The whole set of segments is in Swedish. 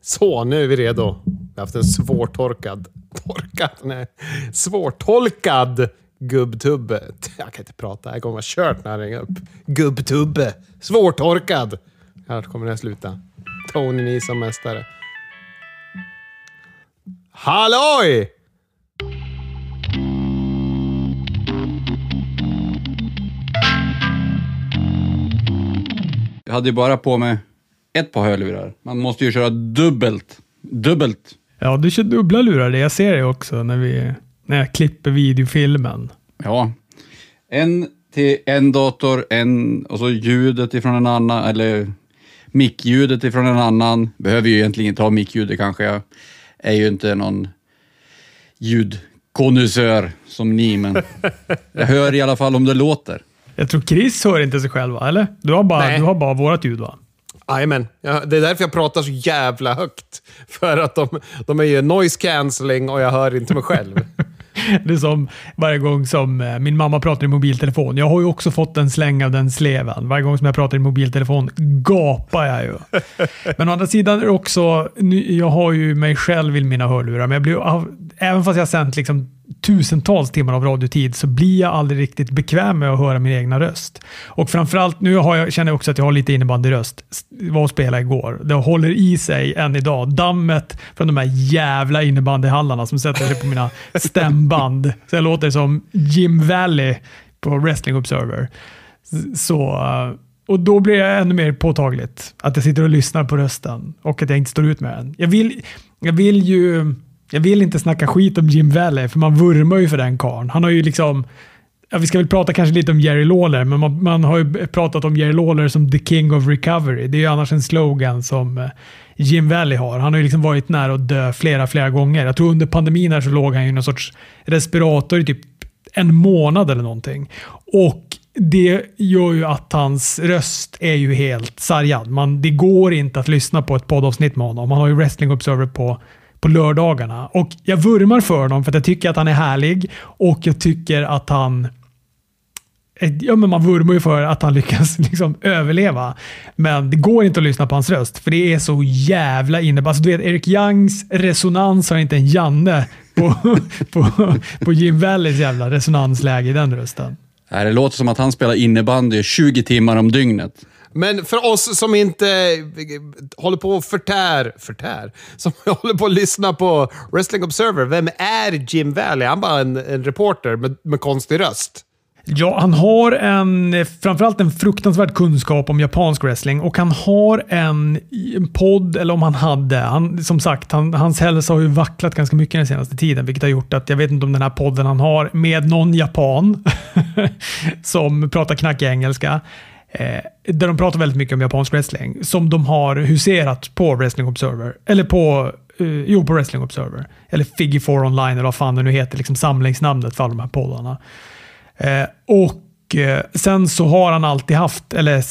Så, nu är vi redo. Vi har haft en svårtorkad... Torkad? Nej. Svårtolkad gubbtubbe. Jag kan inte prata. Jag kommer vara kört när han ringer upp. Gubbtubbe. Svårtorkad. Här kommer det sluta. Tony Ni som mästare. Halloj! Jag hade ju bara på mig ett par hörlurar. Man måste ju köra dubbelt. Dubbelt. Ja, du kör dubbla lurar. Det. Jag ser det också när, vi, när jag klipper videofilmen. Ja. En till en dator, en och så ljudet ifrån en annan, eller mickljudet ifrån en annan. Behöver ju egentligen inte ha mickljudet kanske. Jag är ju inte någon ljudkonnässör som ni, men jag hör i alla fall om det låter. Jag tror Chris hör inte sig själv, va? eller? Du har bara, Nej. du har bara vårat ljud, va? Jajamän. Ja, det är därför jag pratar så jävla högt. För att de, de är ju noise cancelling och jag hör inte mig själv. Det är som varje gång som eh, min mamma pratar i mobiltelefon. Jag har ju också fått en släng av den sleven. Varje gång som jag pratar i mobiltelefon gapar jag ju. Men å andra sidan är det också, jag har ju mig själv i mina hörlurar, men jag blir, även fast jag har sänt liksom tusentals timmar av radiotid så blir jag aldrig riktigt bekväm med att höra min egna röst. Och framförallt, nu har jag, känner jag också att jag har lite innebandyröst. Var och spelade igår. Det håller i sig än idag. Dammet från de här jävla innebandyhallarna som sätter sig på mina stämband. Så jag låter som Jim Valley på Wrestling Observer. Så, eh, och då blir det ännu mer påtagligt att jag sitter och lyssnar på rösten och att jag inte står ut med den. Jag vill, jag vill ju jag vill inte snacka skit om Jim Valley, för man vurmar ju för den karln. Han har ju liksom Ja, vi ska väl prata kanske lite om Jerry Lawler, men man, man har ju pratat om Jerry Lawler som the king of recovery. Det är ju annars en slogan som eh, Jim Valley har. Han har ju liksom varit nära att dö flera, flera gånger. Jag tror under pandemin här så låg han i någon sorts respirator i typ en månad eller någonting. Och det gör ju att hans röst är ju helt sargad. Man, det går inte att lyssna på ett poddavsnitt med honom. Han har ju Wrestling Observer på på lördagarna. Och jag vurmar för honom för att jag tycker att han är härlig och jag tycker att han Ja, men man vurmar ju för att han lyckas liksom överleva. Men det går inte att lyssna på hans röst, för det är så jävla inne. Alltså, du vet, Eric Youngs resonans har inte en Janne på, på, på Jim Valleys jävla resonansläge i den rösten. Det låter som att han spelar innebandy 20 timmar om dygnet. Men för oss som inte eh, håller på och förtär, förtär, som håller på att lyssna på Wrestling Observer, vem är Jim Valley? Han bara en, en reporter med, med konstig röst. Ja, han har en, framförallt en fruktansvärd kunskap om japansk wrestling och han har en, en podd, eller om han hade, han, som sagt, han, hans hälsa har ju vacklat ganska mycket den senaste tiden, vilket har gjort att jag vet inte om den här podden han har med någon japan som pratar knackig engelska, eh, där de pratar väldigt mycket om japansk wrestling, som de har huserat på Wrestling Observer, eller på eh, Jo, på Wrestling Observer. Eller Figgy 4 Online, eller vad fan det nu heter, liksom samlingsnamnet för alla de här poddarna. Eh, och eh, sen så har han alltid haft, eller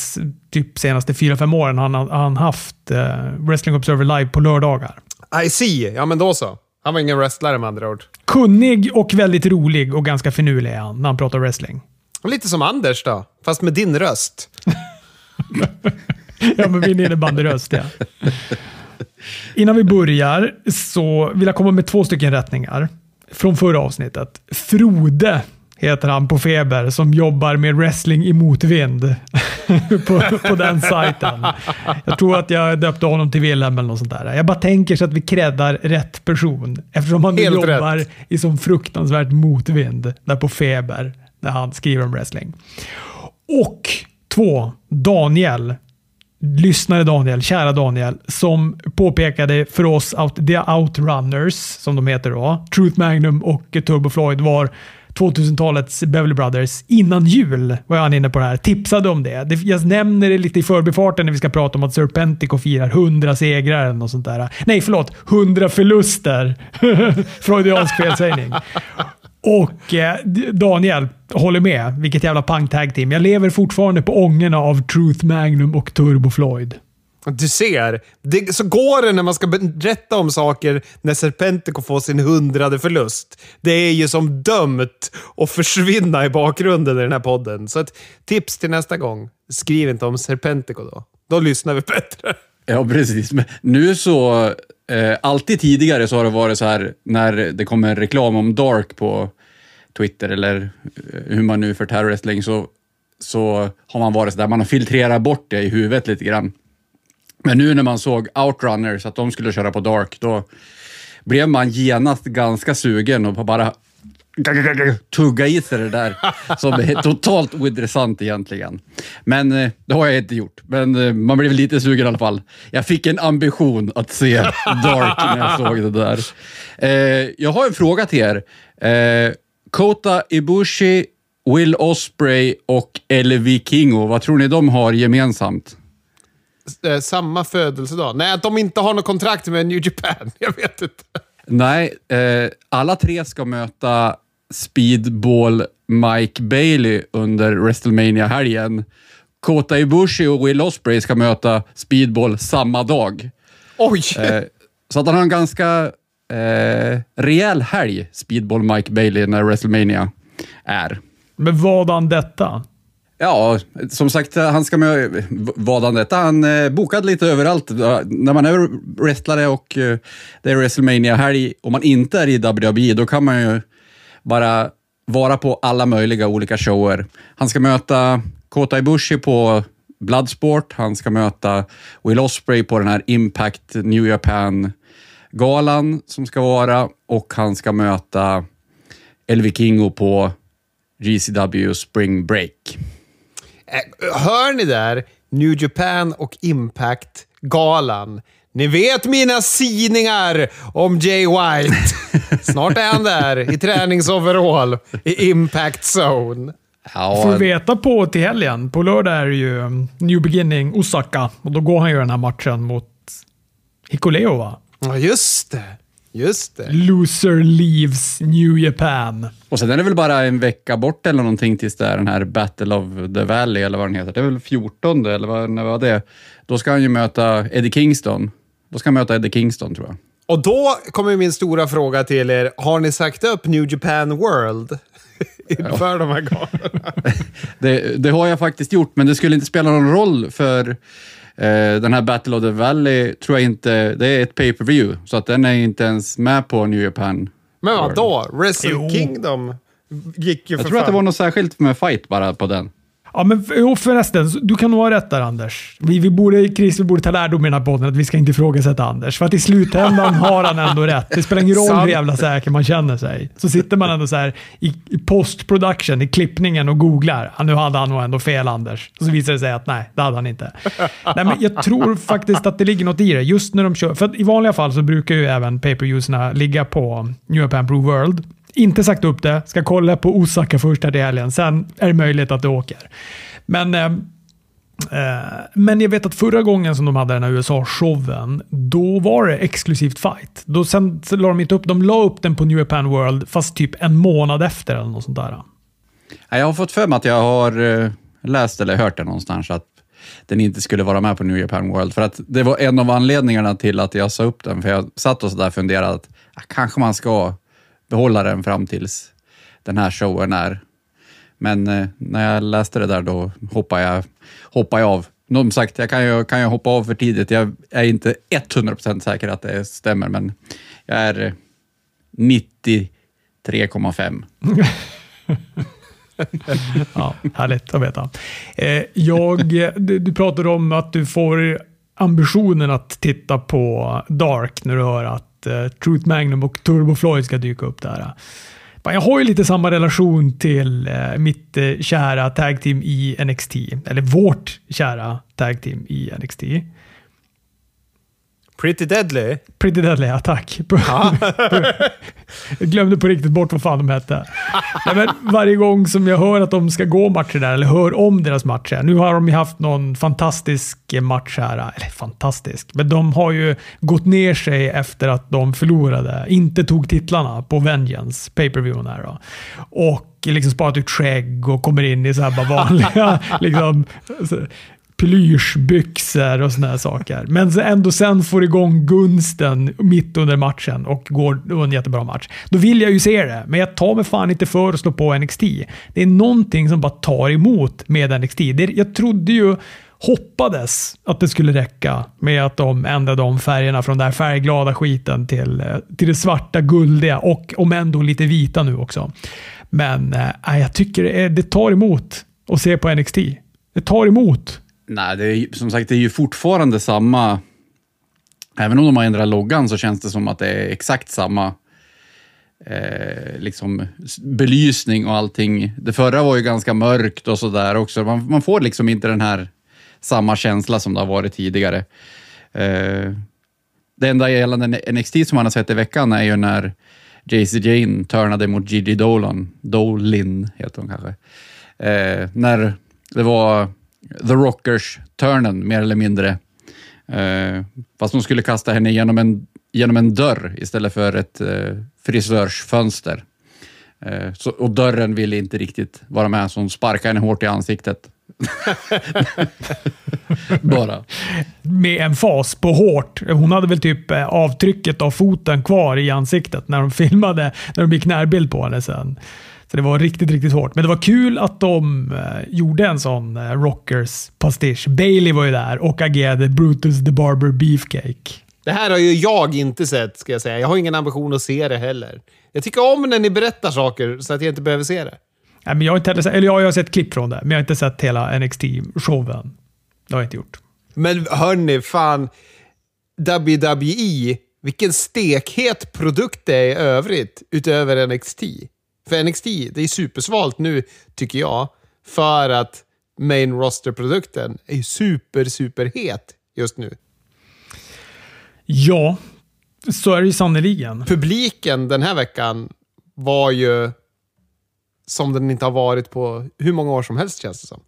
typ senaste 4-5 åren, han har han haft eh, Wrestling Observer Live på lördagar. I see. Ja, men då så. Han var ingen wrestlare med andra ord. Kunnig och väldigt rolig och ganska finurlig är han när han pratar wrestling. Lite som Anders då, fast med din röst. Ja, men min innebandyröst, ja. Innan vi börjar så vill jag komma med två stycken rättningar från förra avsnittet. Frode heter han på Feber som jobbar med wrestling i motvind på, på den sajten. Jag tror att jag döpte honom till Wilhelm eller något sånt där. Jag bara tänker så att vi creddar rätt person eftersom han Helt jobbar rätt. i sån fruktansvärt motvind där på Feber när han skriver om wrestling. Och två, Daniel lyssnare Daniel, kära Daniel, som påpekade för oss att The Outrunners, som de heter då, Truth Magnum och Turbo Floyd var 2000-talets Beverly Brothers innan jul, var han inne på det här. Tipsade om det. Jag nämner det lite i förbifarten när vi ska prata om att Serpentico firar 100 segrar eller något sånt där. Nej, förlåt. 100 förluster. Freudiansk felsägning. Och eh, Daniel håller med. Vilket jävla pang tag team. Jag lever fortfarande på ångorna av Truth Magnum och Turbo Floyd. Du ser, det, så går det när man ska berätta om saker när Serpentico får sin hundrade förlust. Det är ju som dömt att försvinna i bakgrunden i den här podden. Så ett tips till nästa gång. Skriv inte om Serpentico då. Då lyssnar vi bättre. Ja, precis. Men nu så, eh, alltid tidigare så har det varit så här när det kommer reklam om Dark på Twitter eller eh, hur man nu för terrorwrestling så, så har man varit så där, man har filtrerat bort det i huvudet lite grann. Men nu när man såg Outrunners, att de skulle köra på Dark, då blev man genast ganska sugen och bara tugga i sig det där som är totalt ointressant egentligen. Men eh, det har jag inte gjort. Men eh, man blev lite sugen i alla fall. Jag fick en ambition att se Dark när jag såg det där. Eh, jag har en fråga till er. Kota Ibushi, Will Osprey och Elvi Kingo, vad tror ni de har gemensamt? Samma födelsedag. Nej, att de inte har något kontrakt med New Japan. Jag vet inte. Nej, eh, alla tre ska möta Speedball Mike Bailey under WrestleMania-helgen. Kota Ibushi och Will Osprey ska möta Speedball samma dag. Oj! Eh, så att han har en ganska eh, rejäl helg, Speedball Mike Bailey, när WrestleMania är. Men vadan detta? Ja, som sagt, han ska med vadandet. han detta. Han eh, bokade lite överallt. Eh, när man är wrestlare och eh, det är WrestleMania helg och man inte är i WWE, då kan man ju bara vara på alla möjliga olika shower. Han ska möta Kota Ibushi på Bloodsport, han ska möta Will Osprey på den här Impact New Japan-galan som ska vara och han ska möta Elvi Kingo på GCW Spring Break. Eh, Hör ni där? New Japan och Impact-galan. Ni vet mina sidningar om Jay White. Snart är han där i träningsoverall i Impact Zone. Ja, Får veta på till helgen. På lördag är det ju um, New Beginning Osaka och då går han ju den här matchen mot Hikuleo va? Ja, just det. Just det. Loser leaves New Japan. Och sen är det väl bara en vecka bort eller någonting tills det är den här Battle of the Valley eller vad den heter. Det är väl 14 eller vad, när var det? Då ska han ju möta Eddie Kingston. Då ska han möta Eddie Kingston tror jag. Och då kommer min stora fråga till er. Har ni sagt upp New Japan World? Inför de här galorna. Det, det har jag faktiskt gjort, men det skulle inte spela någon roll för den här Battle of the Valley tror jag inte, det är ett pay per view så att den är inte ens med på New Japan. Men vadå? Wrestle. Kingdom gick ju Jag för tror att det fan. var något särskilt med fight bara på den. Ja, men jo, förresten, du kan nog ha rätt där Anders. Vi, vi borde, Chris, vi borde ta lärdom i den här podden att vi ska inte ifrågasätta Anders. För att i slutändan har han ändå rätt. Det spelar ingen roll hur jävla säker man känner sig. Så sitter man ändå så här i, i post-production, i klippningen och googlar. Nu hade han nog ändå fel Anders. Och så visar det sig att nej, det hade han inte. Nej, men jag tror faktiskt att det ligger något i det. Just när de kör. För i vanliga fall så brukar ju även pay-per-viewsna ligga på New Japan Pro World. Inte sagt upp det. Ska kolla på Osaka först här i helgen. Sen är det möjligt att det åker. Men, eh, eh, men jag vet att förra gången som de hade den här USA-showen, då var det exklusivt fight. Då sen la de inte upp, de la upp den på New Japan World, fast typ en månad efter eller något sånt där. Jag har fått för mig att jag har eh, läst eller hört det någonstans att den inte skulle vara med på New Japan World. För att det var en av anledningarna till att jag sa upp den. För jag satt och så där funderade att ah, kanske man ska behålla den fram tills den här showen är. Men eh, när jag läste det där då hoppade jag, hoppade jag av. Som sagt, jag kan ju, kan ju hoppa av för tidigt. Jag är inte 100% säker att det stämmer, men jag är eh, 93,5. Ja, härligt att veta. Eh, jag, du, du pratade om att du får ambitionen att titta på Dark när du hör att eh, Truth Magnum och Turbo Floyd ska dyka upp där. Jag har ju lite samma relation till eh, mitt eh, kära tag team i NXT. Eller vårt kära tag team i NXT. Pretty Deadly. Pretty Deadly, ja tack. jag glömde på riktigt bort vad fan de hette. Nej, men varje gång som jag hör att de ska gå matcher där, eller hör om deras matcher. Nu har de ju haft någon fantastisk match här. Eller fantastisk, men de har ju gått ner sig efter att de förlorade. Inte tog titlarna på Vengeance, pay per view här då. Och liksom sparat ut skägg och kommer in i så här bara vanliga liksom, plyschbyxor och såna här saker. Men ändå sen får igång gunsten mitt under matchen och går en jättebra match. Då vill jag ju se det, men jag tar mig fan inte för att slå på NXT. Det är någonting som bara tar emot med NXT. Det, jag trodde ju hoppades att det skulle räcka med att de ändrade om färgerna från den där färgglada skiten till, eh, till det svarta guldiga och om ändå lite vita nu också. Men äh, jag tycker det, det tar emot att se på NXT. Det tar emot. Nej, det är, som sagt, det är ju fortfarande samma... Även om de har ändrat loggan så känns det som att det är exakt samma eh, liksom belysning och allting. Det förra var ju ganska mörkt och sådär också. Man, man, får liksom inte den här samma känsla som det har varit tidigare. Eh, det enda gällande NXT som man har sett i veckan är ju när JC Jane turnade mot Gigi Dolan. Dolin heter hon kanske. Eh, när det var The Rockers-turnen, mer eller mindre. Eh, fast hon skulle kasta henne genom en, genom en dörr istället för ett eh, frisörsfönster. Eh, så, och dörren ville inte riktigt vara med, så hon sparkade henne hårt i ansiktet. Bara. Med en fas på hårt. Hon hade väl typ eh, avtrycket av foten kvar i ansiktet när de filmade, när de gick närbild på henne sen. Så det var riktigt, riktigt hårt. Men det var kul att de eh, gjorde en sån eh, rockers pastisch. Bailey var ju där och agerade Brutus the Barber Beefcake. Det här har ju jag inte sett, ska jag säga. Jag har ingen ambition att se det heller. Jag tycker om när ni berättar saker så att jag inte behöver se det. Nej, men jag, har inte eller jag har sett klipp från det, men jag har inte sett hela NXT-showen. Det har jag inte gjort. Men hörni, fan. WWE, vilken stekhet produkt det är i övrigt utöver NXT. För NXT, det är supersvalt nu, tycker jag. För att main roster-produkten är super, super het just nu. Ja, så är det ju sannerligen. Publiken den här veckan var ju som den inte har varit på hur många år som helst känns det som.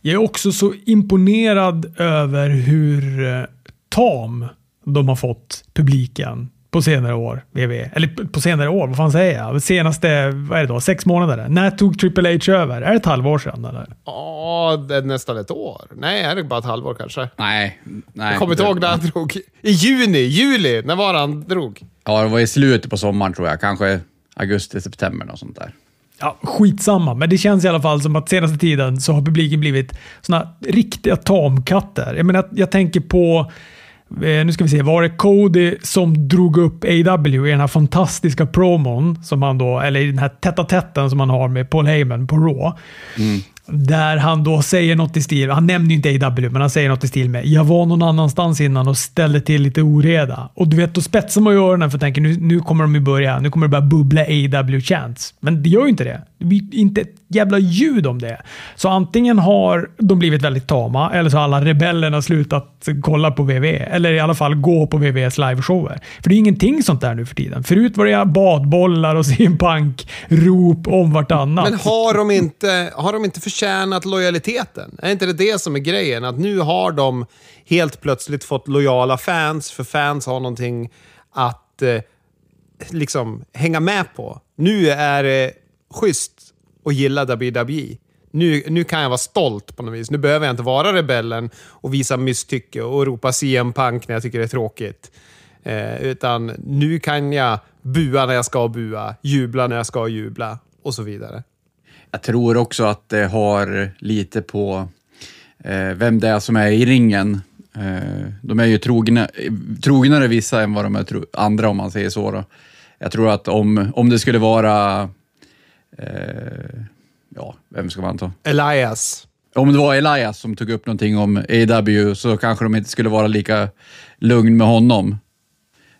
Jag är också så imponerad över hur eh, tam de har fått publiken på senare år. VV. Eller på senare år, vad fan säger jag? Senaste, vad är det då, sex månader? När tog Triple H över? Är det ett halvår sedan eller? Ja, det är nästan ett år. Nej, är det bara ett halvår kanske? Nej. nej jag kommer inte ihåg när han drog. I juni, juli, när var han drog? Ja, det var i slutet på sommaren tror jag. Kanske augusti, september och sånt där. Ja, skitsamma, men det känns i alla fall som att senaste tiden så har publiken blivit såna riktiga tamkatter. Jag menar, jag tänker på Eh, nu ska vi se, var det Cody som drog upp AW i den här fantastiska promon, som han då, eller i den här tätta tätten som han har med Paul Heyman på Raw. Mm. Där han då säger något i stil, han nämner ju inte AW, men han säger något i stil med “Jag var någon annanstans innan och ställde till lite oreda”. Och du vet, då spetsar man ju öronen för att tänka nu, nu kommer de ju börja, nu kommer det börja bubbla AW-chants. Men det gör ju inte det. Det blir inte ett jävla ljud om det. Så antingen har de blivit väldigt tama, eller så har alla rebellerna slutat kolla på VV. Eller i alla fall gå på VVs liveshower. För det är ingenting sånt där nu för tiden. Förut var det badbollar och simpunk, rop om vartannat. Men har de inte, har de inte förtjänat lojaliteten? Är inte det det som är grejen? Att nu har de helt plötsligt fått lojala fans, för fans har någonting att eh, liksom hänga med på. Nu är det schysst och gilla WWE. Nu, nu kan jag vara stolt på något vis. Nu behöver jag inte vara rebellen och visa misstycke och ropa CM Punk när jag tycker det är tråkigt. Eh, utan nu kan jag bua när jag ska bua, jubla när jag ska jubla och så vidare. Jag tror också att det har lite på eh, vem det är som är i ringen. Eh, de är ju trogna, trognare vissa än vad de är andra om man säger så. Då. Jag tror att om, om det skulle vara Eh, ja, vem ska man ta? Elias. Om det var Elias som tog upp någonting om AW så kanske de inte skulle vara lika lugn med honom.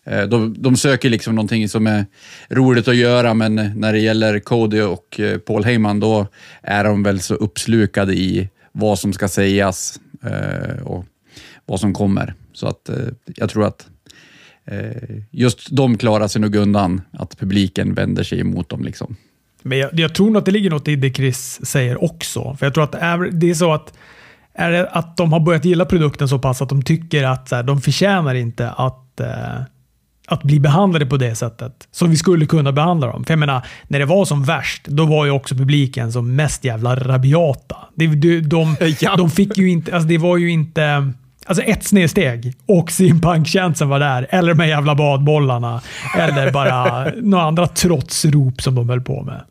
Eh, de, de söker liksom någonting som är roligt att göra, men när det gäller Cody och eh, Paul Heyman, då är de väl så uppslukade i vad som ska sägas eh, och vad som kommer. Så att jag tror att just de klarar sig nog undan, att publiken vänder sig emot dem. Liksom. Men jag, jag, tror nog att det ligger något i det Chris säger också. För jag tror att är, det är så att är det att de har börjat gilla produkten så pass att de tycker att så här, de förtjänar inte att, eh, att bli behandlade på det sättet som vi skulle kunna behandla dem. För jag menar, när det var som värst, då var ju också publiken som mest jävla rabiata. De, de, de, ja. de fick ju inte, alltså det var ju inte Alltså ett snedsteg och simpunk-känslan var där. Eller de här jävla badbollarna. Eller bara några andra trotsrop som de höll på med.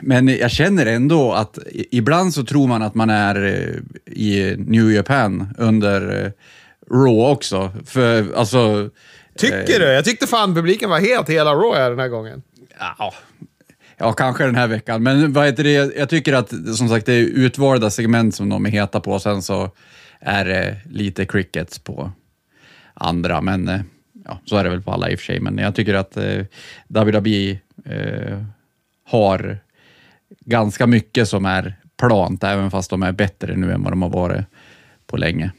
Men jag känner ändå att ibland så tror man att man är eh, i New Japan under eh, Raw också. För alltså... Tycker du? Jag tyckte fan publiken var helt hela Raw här den här gången. Ja, ja, kanske den här veckan. Men vad heter det? Jag tycker att som sagt det är utvalda segment som de är heta på. Sen så är det lite crickets på andra. Men eh, ja, så är det väl på alla i och för sig. Men jag tycker att eh, WWE eh, har ganska mycket som är plant, även fast de är bättre nu än vad de har varit på länge.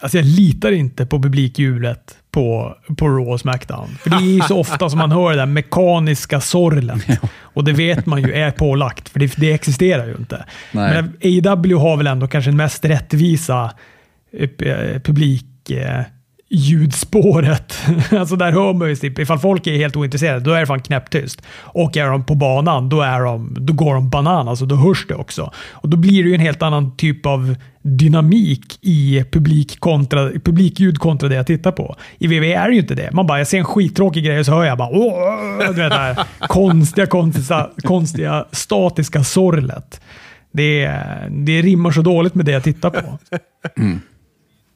Alltså jag litar inte på publikhjulet på, på Raw och Smackdown. För det är ju så ofta som man hör det där mekaniska sorlet. Och det vet man ju är pålagt, för det, det existerar ju inte. Nej. Men AEW har väl ändå kanske den mest rättvisa eh, publik eh, ljudspåret. alltså där hör man ju typ, ifall folk är helt ointresserade, då är det fan knäpptyst. Och är de på banan, då, är de, då går de banan, alltså då hörs det också. Och då blir det ju en helt annan typ av dynamik i publik kontra, publikljud kontra det jag tittar på. I WWE är det ju inte det. Man bara, jag ser en skittråkig grej och så hör jag bara Åh! du vet, det här konstiga, konstiga, konstiga statiska sorlet. Det, det rimmar så dåligt med det jag tittar på. Mm.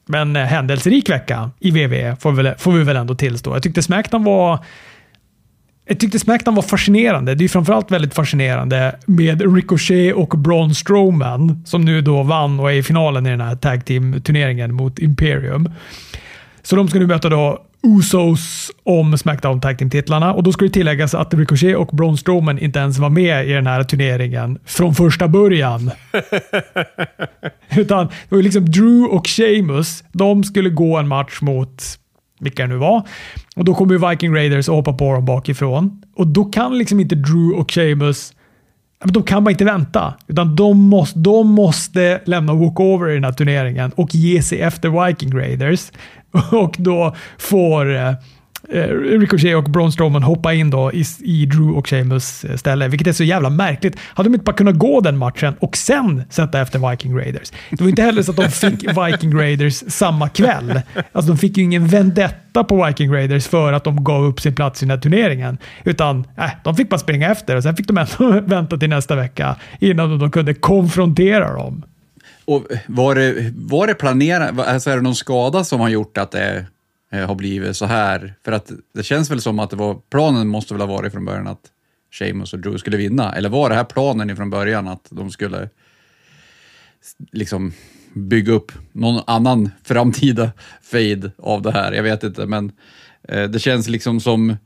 Men eh, händelserik vecka i WWE får, väl, får vi väl ändå tillstå. Jag tyckte Smackdown var jag tyckte Smackdown var fascinerande. Det är framförallt väldigt fascinerande med Ricochet och Braun Strowman som nu då vann och är i finalen i den här tag team-turneringen mot Imperium. Så de ska nu möta då Usos om Smackdown Tag Team-titlarna och då ska det tilläggas att Ricochet och Braun Strowman inte ens var med i den här turneringen från första början. Utan det var liksom Drew och Sheamus. De skulle gå en match mot vilka det nu var. Och då kommer ju Viking Raiders och hoppar på dem bakifrån. Och då kan liksom inte Drew och Sheamus men de kan bara inte vänta. Utan de måste, de måste lämna walkover i den här turneringen och ge sig efter Viking Raiders. Och då får eh, eh, Ricochet och Braun Strowman hoppa in då i, i Drew och Sheamus eh, ställe, vilket är så jävla märkligt. Hade de inte bara kunnat gå den matchen och sen sätta efter Viking Raiders? Det var inte heller så att de fick Viking Raiders samma kväll. Alltså de fick ju ingen vendetta på Viking Raiders för att de gav upp sin plats i den här turneringen. Utan äh, de fick bara springa efter och sen fick de ändå vänta till nästa vecka innan de kunde konfrontera dem. Och var det, var det planerat, alltså är det någon skada som har gjort att det eh, har blivit så här? För att det känns väl som att det var, planen måste väl ha varit från början att Seamus och Drew skulle vinna? Eller var det här planen ifrån början att de skulle liksom bygga upp någon annan framtida fade av det här? Jag vet inte, men eh, det känns liksom som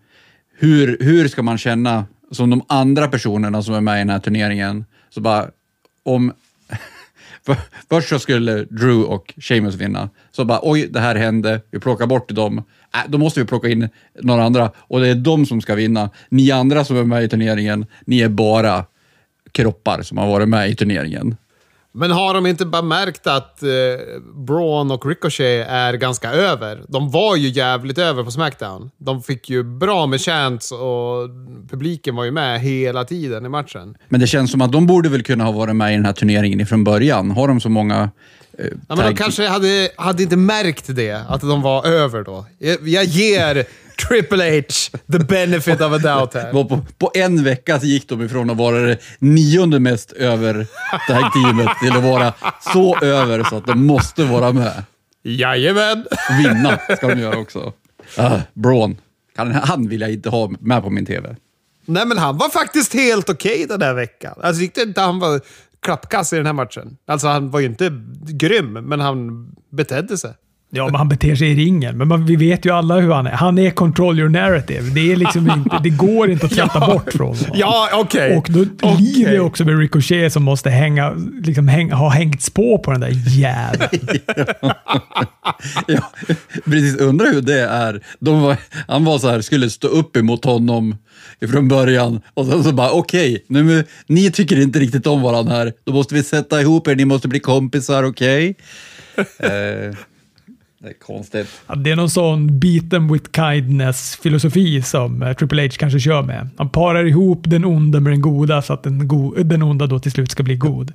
hur, hur ska man känna som de andra personerna som är med i den här turneringen? Så bara, om för, först så skulle Drew och Sheamus vinna. Så bara, oj, det här hände. Vi plockar bort dem. Äh, då måste vi plocka in några andra och det är de som ska vinna. Ni andra som är med i turneringen, ni är bara kroppar som har varit med i turneringen. Men har de inte bara märkt att eh, Braun och Ricochet är ganska över? De var ju jävligt över på Smackdown. De fick ju bra med chants och publiken var ju med hela tiden i matchen. Men det känns som att de borde väl kunna ha varit med i den här turneringen ifrån början. Har de så många... Eh, Ja, men de kanske hade, hade inte märkt det, att de var över då. Jag, jag ger Triple H the benefit of a doubt här. på, på en vecka så gick de ifrån att vara det nionde mest över tag teamet till att vara så över så att de måste vara med. Jajamän! Vinna ska de göra också. Uh, Braun. Han, han vill jag inte ha med på min TV. Nej, men han var faktiskt helt okej den här veckan. Alltså, jag tyckte inte han var klappkass i den här matchen. Alltså, han var ju inte grym, men han betedde sig. Ja, men han beter sig i ringen. Men man, vi vet ju alla hur han är. Han är control your narrative. Det, är liksom inte, det går inte att tvätta Ja. bort från honom. Ja, okej. Och då Okej. lider jag också med Ricochet som måste hänga, liksom häng, ha hängts på på den där jäveln. Ja, precis, undrar hur det är. De var, han var så här, skulle stå upp emot honom från början och sen så bara okej, nu ni tycker inte riktigt om varandra här. Då måste vi sätta ihop er, ni måste bli kompisar, okej? eh, det är konstigt. Ja, Det är någon sån beat them with kindness-filosofi som eh, Triple H kanske kör med. Han parar ihop den onda med den goda så att den, go den onda då till slut ska bli god.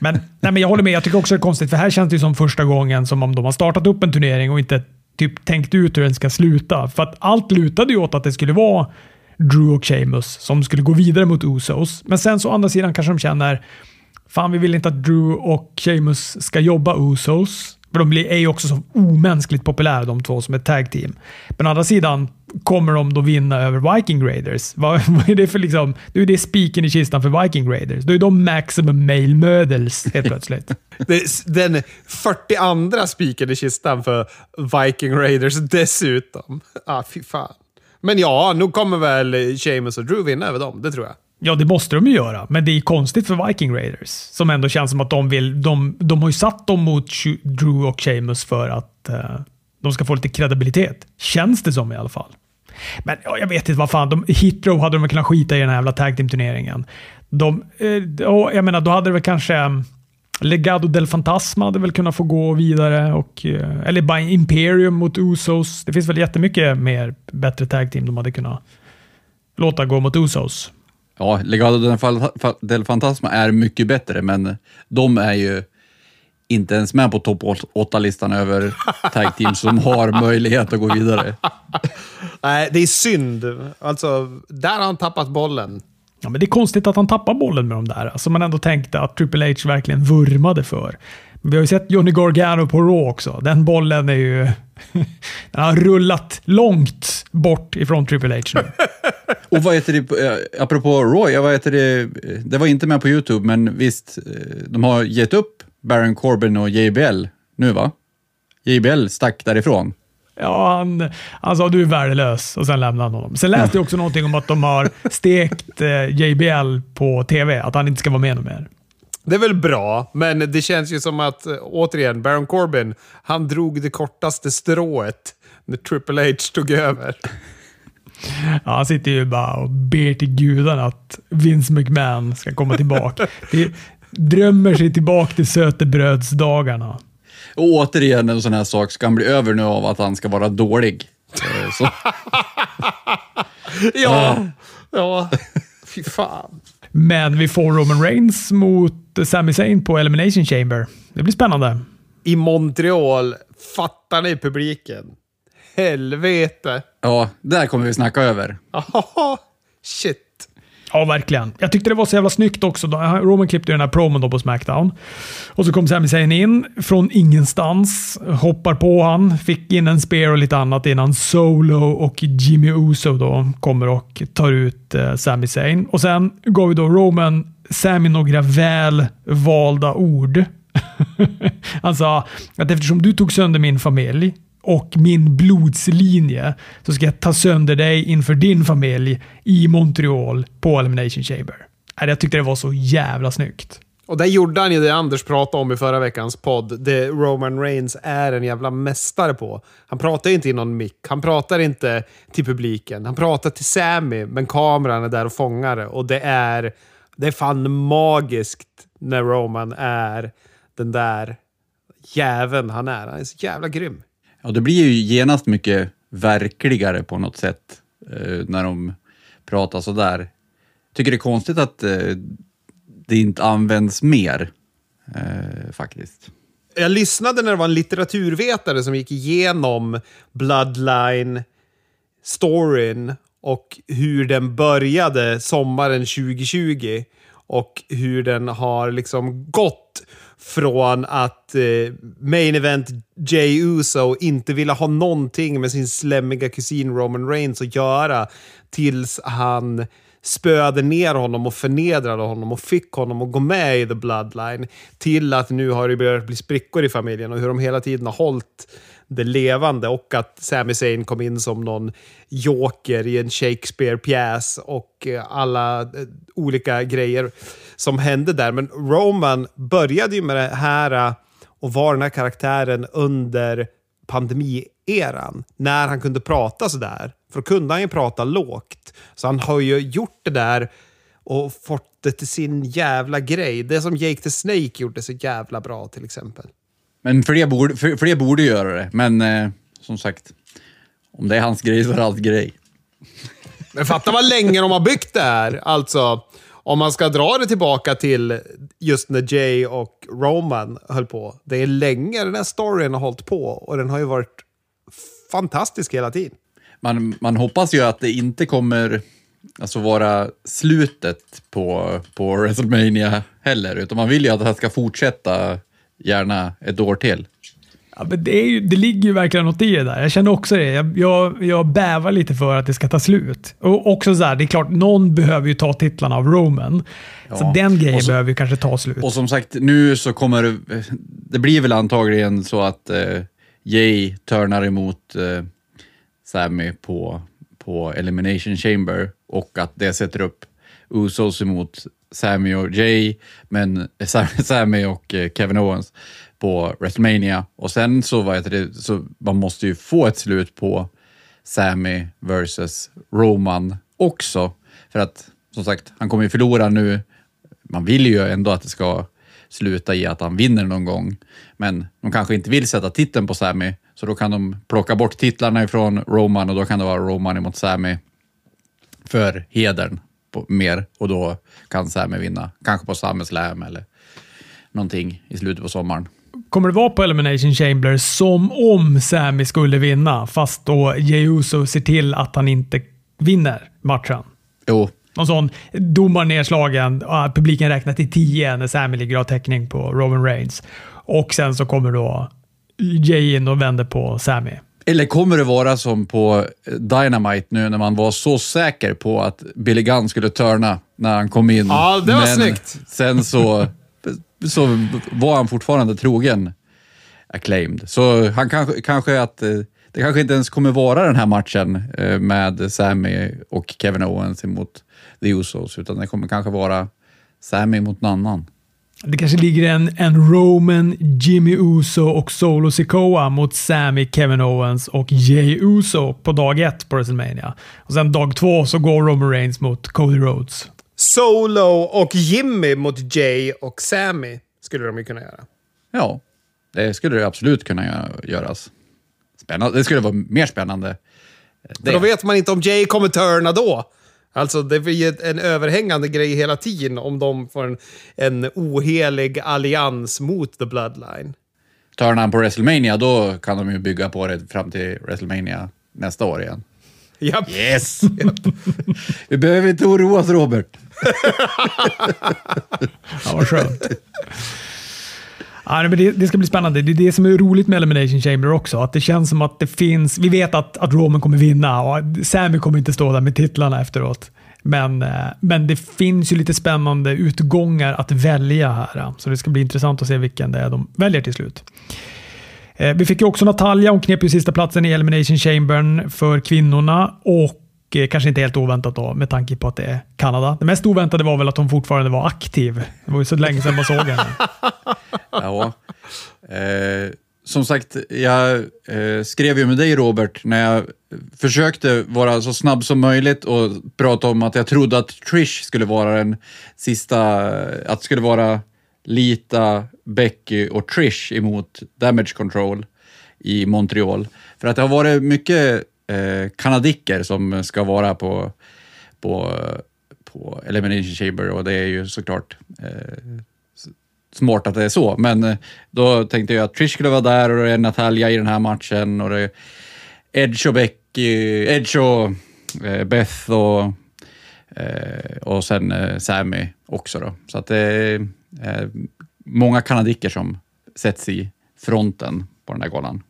Men, nej, men jag håller med, jag tycker också det är konstigt för här känns det som första gången som om de har startat upp en turnering och inte typ tänkt ut hur den ska sluta. För att allt lutade ju åt att det skulle vara Drew och Sheamus som skulle gå vidare mot Usos. Men sen så å andra sidan kanske de känner Fan, vi vill inte att Drew och Sheamus ska jobba Usos. För de är ju också så omänskligt populära de två som ett tag team. Men å andra sidan kommer de då vinna över Viking Raiders. Vad, vad är det för liksom... Det är det spiken i kistan för Viking Raiders. Då är de maximum male mödels helt plötsligt. Den 42 spiken i kistan för Viking Raiders dessutom. Ah, fy fan. Men ja, nu kommer väl Sheamus och Drew vinna över dem. Det tror jag. Ja, det måste de ju göra, men det är konstigt för Viking Raiders. Som ändå känns som att de vill... De, de har ju satt dem mot Drew och Sheamus för att eh, de ska få lite kredibilitet. Känns det som i alla fall. Men ja, jag vet inte vad fan. De, Hitrow hade de kunnat skita i den här jävla tag team-turneringen. De, eh, jag menar, då hade det väl kanske... Eh, Legado del Fantasma hade väl kunnat få gå vidare. Och, eh, eller by Imperium mot Usos. Det finns väl jättemycket mer bättre tag team de hade kunnat låta gå mot Usos. Ja, Legado del Fantasma är mycket bättre, men de är ju inte ens med på topp 8-listan över tag teams som har möjlighet att gå vidare. Nej, det är synd. Alltså, där har han tappat bollen. Ja, men det är konstigt att han tappar bollen med de där, alltså man ändå tänkte att Triple H verkligen vurmade för. Vi har ju sett Johnny Gargano på Raw också. Den bollen är ju... den har rullat långt bort ifrån Triple H nu. Och vad heter det, eh, apropå Raw, vad heter det, det var inte med på YouTube, men visst, eh, de har gett upp Baron Corbin och JBL nu va? JBL stack därifrån. Ja, han, han sa du är värdelös och sen lämnade han honom. Sen läste jag också någonting om att de har stekt eh, JBL på TV, att han inte ska vara med mer. Det är väl bra, men det känns ju som att, återigen, Baron Corbin, han drog det kortaste strået när Triple H tog över. Ja, han sitter ju bara och ber till gudarna att Vince McMahon ska komma tillbaka. Det drömmer sig tillbaka till sötebrödsdagarna. Och återigen en sån här sak, ska han bli över nu av att han ska vara dålig? Eh, så. ja, ja, fy fan. Men vi får Roman Reigns mot Sami Zayn på Elimination Chamber. Det blir spännande. I Montreal, fattar ni publiken? Helvete. Ja, där kommer vi snacka över. Shit. Ja, verkligen. Jag tyckte det var så jävla snyggt också. Roman klippte den här promon då på Smackdown. Och så kom Sami Zayn in från ingenstans, hoppar på han, fick in en spear och lite annat innan Solo och Jimmy Uso då kommer och tar ut eh, Sami Zayn. Och sen gav vi då Roman Sami några väl valda ord. han sa att eftersom du tog sönder min familj och min blodslinje så ska jag ta sönder dig inför din familj i Montreal på Elimination Chamber. Äh, jag tyckte det var så jävla snyggt. Och där gjorde han ju det Anders pratade om i förra veckans podd. Det Roman Reigns är en jävla mästare på. Han pratar inte i någon mick. Han pratar inte till publiken. Han pratar till Sammy, men kameran är där och fångar det. Och det är, det är fan magiskt när Roman är den där jäveln han är. Han är så jävla grym. Ja, det blir ju genast mycket verkligare på något sätt eh, när de pratar sådär. Tycker det är konstigt att eh, det inte används mer, eh, faktiskt. Jag lyssnade när det var en litteraturvetare som gick igenom Bloodline-storyn och hur den började sommaren 2020 och hur den har liksom gått från att eh, main event Jay Uso inte ville ha någonting med sin slemmiga kusin Roman Reigns att göra tills han spöade ner honom och förnedrade honom och fick honom att gå med i The Bloodline till att nu har det börjat bli sprickor i familjen och hur de hela tiden har hållit det levande och att Sami Zayn kom in som någon joker i en Shakespeare-pjäs och eh, alla eh, olika grejer som hände där. Men Roman började ju med det här eh, och var den här karaktären under pandemieran när han kunde prata sådär. För då kunde han ju prata lågt. Så han har ju gjort det där och fått det till sin jävla grej. Det som Jake the Snake gjorde så jävla bra till exempel. Men fler borde, fler borde göra det, men eh, som sagt, om det är hans grej så är det hans grej. Men fatta vad länge de har byggt det här. Alltså, om man ska dra det tillbaka till just när Jay och Roman höll på. Det är länge den här storyn har hållit på och den har ju varit fantastisk hela tiden. Man, man hoppas ju att det inte kommer alltså vara slutet på, på WrestleMania heller, utan man vill ju att det här ska fortsätta gärna ett år till. Ja, men det, är ju, det ligger ju verkligen något i det där. Jag känner också det. Jag, jag, jag bävar lite för att det ska ta slut. Och också så här, det är klart, någon behöver ju ta titlarna av Roman. Så Ja. den grejen så- behöver ju kanske ta slut. Och som sagt, nu så kommer det, det blir väl antagligen så att eh, Jay turnar emot eh, Sammy på, på Elimination Chamber och att det sätter upp Usos emot Sammy och Jay, men eh, Sammy och eh, Kevin Owens på WrestleMania. Och sen så, var det, så man måste ju få ett slut på Sammy versus Roman också. För att, som sagt, han kommer ju förlora nu. Man vill ju ändå att det ska sluta i att han vinner någon gång. Men de kanske inte vill sätta titeln på Sammy, så då kan de plocka bort titlarna ifrån Roman och då kan det vara Roman emot Sammy för hedern på, mer och då kan Sammy vinna. Kanske på SummerSlam eller någonting i slutet på sommaren. Kommer det vara på Elimination Chamber som om Sami skulle vinna, fast då Jey Uso ser till att han inte vinner matchen? Jo, Någon sån domar nedslagen, publiken räknar till 10 när Sami ligger har täckning på Roman Reigns. Och sen så kommer då Jay in och vänder på Sami. Eller kommer det vara som på Dynamite nu när man var så säker på att Billy Gunn skulle turna när han kom in. Ja, det var Men snyggt. Sen så, så var han fortfarande trogen acclaimed. Så han kanske, kanske att eh, det kanske inte ens kommer vara den här matchen eh, med Sammy och Kevin Owens emot The Usos, utan det kommer kanske vara Sammy mot någon annan. Det kanske ligger en, en Roman, Jimmy Uso och Solo Sikoa mot Sami, Kevin Owens och Jay Uso på dag ett på WrestleMania. Och sen dag två så går Roman Reigns mot Cody Rhodes. Solo och Jimmy mot Jay och Sammy skulle de ju kunna göra. Ja, det skulle det absolut kunna gö- göras. Spännande. Det skulle vara mer spännande. För då vet man inte om Jay kommer turna då. Alltså det blir en överhängande grej hela tiden om de får en, en ohelig allians mot The Bloodline. Turnar han på WrestleMania, då kan de ju bygga på det fram till WrestleMania nästa år igen. Japp. Yes! Vi behöver inte oroa oss, Robert. Ja, vad skönt. Ja, nej, men det, det ska bli spännande. Det är det som är roligt med Elimination Chamber också. Att det känns som att det finns... Vi vet att, att Roman kommer vinna och Sami kommer inte stå där med titlarna efteråt. Men, eh, men det finns ju lite spännande utgångar att välja här. Eh, så det ska bli intressant att se vilken det är de väljer till slut. Eh, vi fick ju också Natalia. Hon knep ju sista platsen i Elimination Chambern för kvinnorna. Och Eh, kanske inte helt oväntat då med tanke på att det är Kanada. Det mest oväntade var väl att hon fortfarande var aktiv. Det var ju så länge sedan man såg henne. Ja. Eh, som sagt, jag eh, skrev ju med dig Robert när jag försökte vara så snabb som möjligt och prata om att jag trodde att Trish skulle vara den sista, att det skulle vara Lita, Becky och Trish emot Damage Control i Montreal. För att det har varit mycket eh, kanadicker som ska vara på, på, på Elimination Chamber och det är ju såklart eh, smart att det är så, men eh, då tänkte jag att Trish skulle vara där och det är Natalia i den här matchen och det är Edge och Becky, Edge och eh, Beth och, eh, och sen eh, Sammy också då. Så att det är eh, många kanadicker som sätts i fronten på den här galan.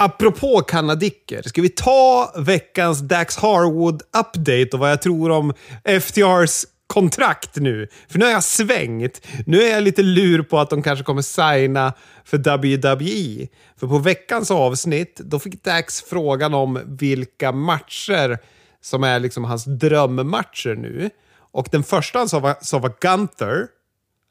Apropå kanadicker, ska vi ta veckans Dax Harwood-update och vad jag tror om FTRs kontrakt nu? För nu har jag svängt. Nu är jag lite lur på att de kanske kommer signa för WWE. För på veckans avsnitt, då fick Dax frågan om vilka matcher som är liksom hans drömmatcher nu. Och den första han sa var, sa var Gunther.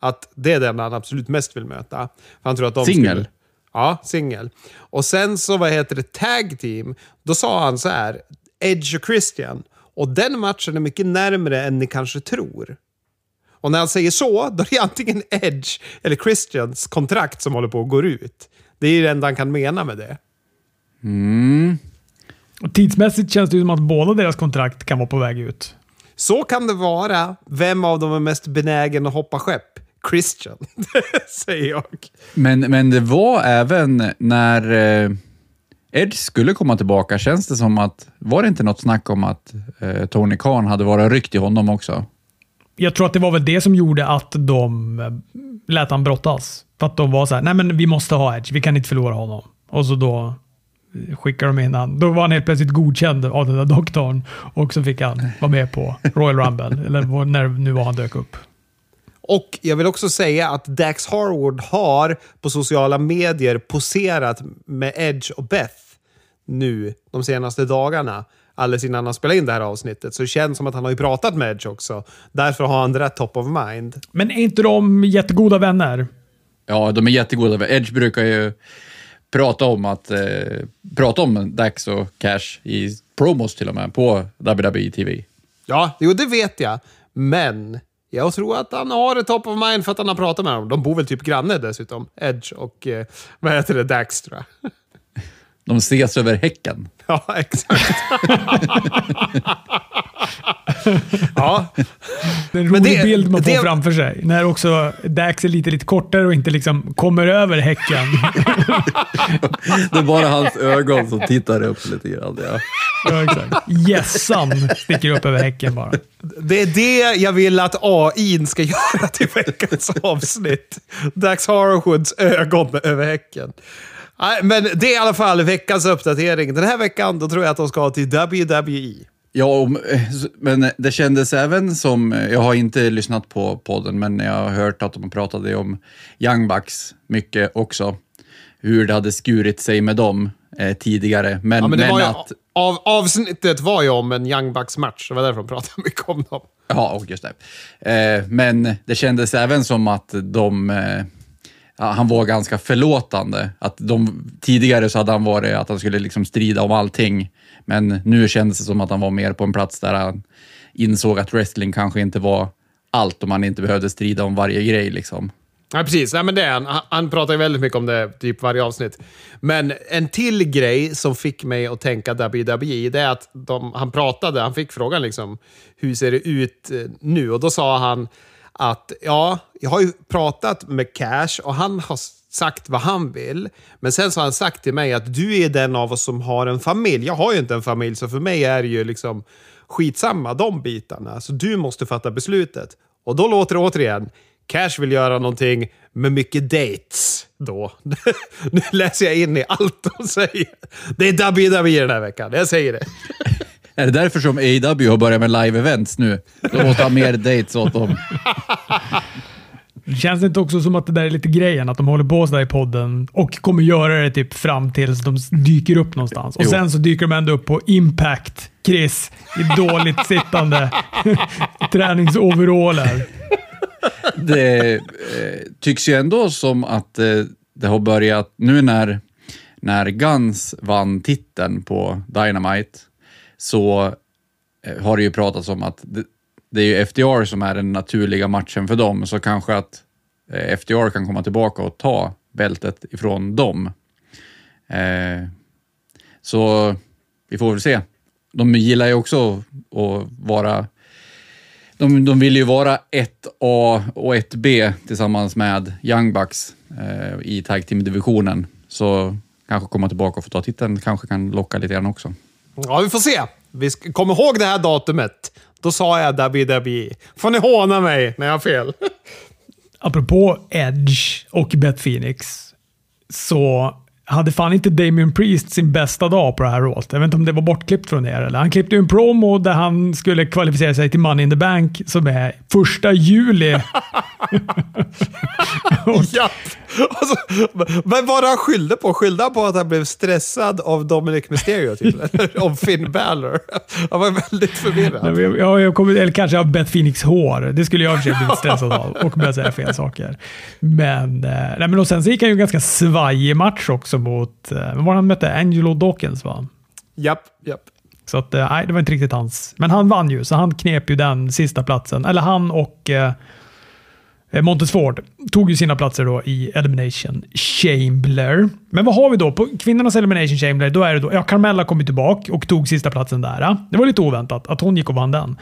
Att det är den han absolut mest vill möta. För han tror att de Singel? Ja, singel. Och sen så, vad heter det, tag team. Då sa han så här, Edge och Christian. Och den matchen är mycket närmare än ni kanske tror. Och när han säger så, då är det antingen Edge eller Christians kontrakt som håller på att gå ut. Det är det enda han kan mena med det. Och tidsmässigt känns det ju som att båda deras kontrakt kan vara på väg ut. Så kan det vara. Vem av dem är mest benägen att hoppa skepp? Christian, säger jag. Men, men det var även när, eh, Edge skulle komma tillbaka. Känns det som att, var det inte något snack om att eh, Tony Khan hade varit ryckt i honom också? Jag tror att det var väl det som gjorde att de eh, lät han brottas. För att de var så här, nej men vi måste ha Edge, vi kan inte förlora honom. Och så då skickade de in han. Då var han helt plötsligt godkänd av den där doktorn och så fick han vara med på Royal Rumble, eller när nu var han dök upp. Och jag vill också säga att Dax Harwood har på sociala medier poserat med Edge och Beth nu de senaste dagarna. Alldeles innan han spelade in det här avsnittet. Så det känns som att han har ju pratat med Edge också. Därför har han det rätt top of mind. Men är inte de jättegoda vänner? Ja, de är jättegoda. Edge brukar ju prata om att eh, prata om Dax och Cash i promos till och med på WWE TV. Ja, jo det vet jag. Men jag tror att han har det top of mind för att han har pratat med dem. De bor väl typ granne dessutom. Edge och, eh, vad heter det, Dax tror jag. De ses över häcken. Ja, exakt. ja, Det är en rolig det- bild man får det- framför sig. När också Dax är lite, lite kortare och inte liksom kommer över häcken. Det är bara hans ögon som tittar upp lite grann. Ja. ja, exakt. Gässan sticker upp över häcken bara. det är det jag vill att AI ska göra till veckans avsnitt. Dax Harwoods ögon över häcken. Nej, men det är i alla fall veckans uppdatering. Den här veckan då tror jag att de ska till. WWE. Ja, eh, men det kändes även som, eh, jag har inte lyssnat på podden, men jag har hört att de pratade om Young Bucks mycket också. Hur det hade skurit sig med dem eh, tidigare. Men, Ja, men men ju, att... av, avsnittet var ju om en Young Bucks-match. Det var därför de pratade mycket om dem. Ja, och just det. Eh, men det kändes även som att de... Eh, han var ganska förlåtande. Att de, tidigare så hade han varit att han skulle liksom strida om allting. Men nu kändes det som att han var mer på en plats där han insåg att wrestling kanske inte var allt och man inte behövde strida om varje grej. Liksom. Ja, precis. Nej, men det är han. Han- pratar ju väldigt mycket om det typ varje avsnitt. Men en till grej som fick mig att tänka WWE, det är att de, han pratade, han fick frågan liksom, hur ser det ut eh, nu? Och då sa han att ja, jag har ju pratat med Cash och han har sagt vad han vill. Men sen så har han sagt till mig att du är den av oss som har en familj. Jag har ju inte en familj, så för mig är det ju liksom skitsamma de bitarna. Så du måste fatta beslutet. Och då låter det återigen, Cash vill göra någonting med mycket dates då. nu läser jag in i allt de säger. Det är WWE den här veckan, jag säger det. Är det därför som AEW har börjat med live-events nu? De måste ha mer dates åt dem. Känns det inte också som att det där är lite grejen? Att de håller på sådär i podden och kommer göra det typ fram tills de dyker upp någonstans. Och Jo. sen så dyker de ändå upp på Impact, Chris, i dåligt sittande träningsoveraller. det eh, tycks ju ändå som att eh, det har börjat, nu när, när Guns vann titeln på Dynamite, så eh, har det ju pratats om att det, det är ju FDR som är den naturliga matchen för dem, så kanske att eh, FDR kan komma tillbaka och ta bältet ifrån dem. Eh, så vi får väl se. De gillar ju också att vara de, de vill ju vara 1A och 1B tillsammans med Young Bucks eh, i Tag Team-divisionen. Så kanske komma tillbaka och få ta titeln kanske kan locka lite grann också. Ja, vi får se. Vi ska, kom ihåg det här datumet. Då sa jag WWE. Får ni håna mig när jag har fel. Apropå Edge och Beth Phoenix, så hade fan inte Damien Priest sin bästa dag på det här året. Jag vet inte om det var bortklippt från er. Eller? Han klippte ju en promo där han skulle kvalificera sig till Money in the Bank som är första juli. ja. Och så, men vad han skyllde på? Skyllde han på att han blev stressad av Dominic Mysterio? Typ? Av Finn Balor? Han var väldigt förvirrad. Jag, jag, jag kommer, eller kanske av Beth Phoenix hår. Det skulle jag i och för sig blivit stressad av och börja säga fel saker. Men, eh, nej, men och sen så gick han ju en ganska svajig match också mot, eh, vem var det han mötte? Angelo Dawkins va? Japp, japp. Så att, eh, nej, det var inte riktigt hans. Men han vann ju, så han knep ju den sista platsen. Eller han och eh, Montes Ford tog ju sina platser då i Elimination Chamber. Men vad har vi då? På kvinnornas Elimination Chamber, då är det då, ja, Carmella kom ju tillbaka och tog sista platsen där. Det var lite oväntat att hon gick och vann den.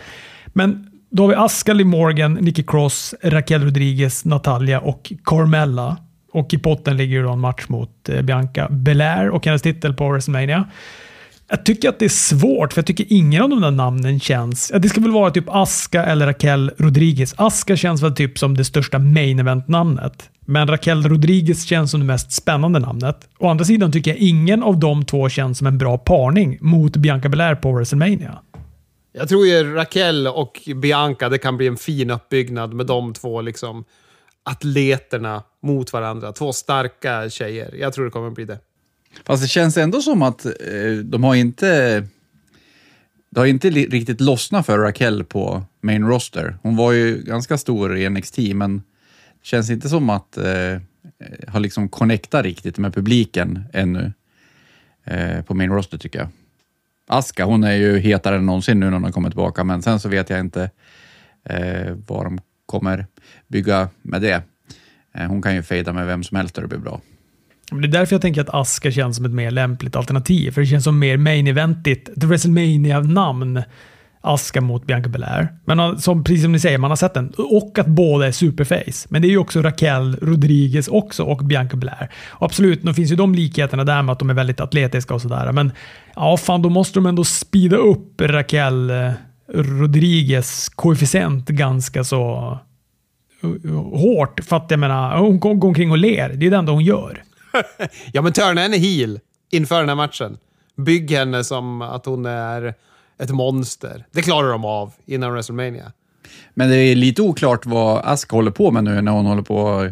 Men då har vi Aska, Liv Morgan, Nikki Cross, Raquel Rodriguez, Natalia och Carmella. Och i potten ligger ju då en match mot eh, Bianca Belair och hennes titel på WrestleMania. Jag tycker att det är svårt, för jag tycker ingen av de där namnen känns... Det ska väl vara typ Aska eller Raquel Rodriguez. Aska känns väl typ som det största main event-namnet. Men Raquel Rodriguez känns som det mest spännande namnet. Å andra sidan tycker jag ingen av de två känns som en bra parning mot Bianca Belair på WrestleMania. Jag tror ju Raquel och Bianca, det kan bli en fin uppbyggnad med de två liksom atleterna mot varandra. Två starka tjejer. Jag tror det kommer bli det. Fast det känns ändå som att eh, de har inte... Det har inte riktigt lossnat för Raquel på main roster. Hon var ju ganska stor i NXT, men det känns inte som att eh, eh, har liksom connectat riktigt med publiken ännu eh, på main roster tycker jag. Aska, hon är ju hetare än någonsin nu när hon kommer tillbaka, men sen så vet jag inte eh, vad de kommer bygga med det. Eh, hon kan ju fejda med vem som helst och det blir bra. Men Det är därför jag tänker att Aska känns som ett mer lämpligt alternativ. För det känns som mer main eventigt. The WrestleMania-namn. Aska mot Bianca Belair. Men som, precis som ni säger, man har sett den. Och att båda är superface. Men det är ju också Raquel Rodriguez också och Bianca Belair. Och absolut, då finns ju de likheterna där med att de är väldigt atletiska och sådär. Men ja, fan, då måste de ändå speeda upp Raquel eh, Rodriguez koefficient ganska så hårt. För att jag menar, hon går omkring och ler. Det är det enda hon gör. Ja, men törna henne heel inför den här matchen. Bygg henne som att hon är ett monster. Det klarar de av innan WrestleMania. Men det är lite oklart vad Ask håller på med nu när hon håller på och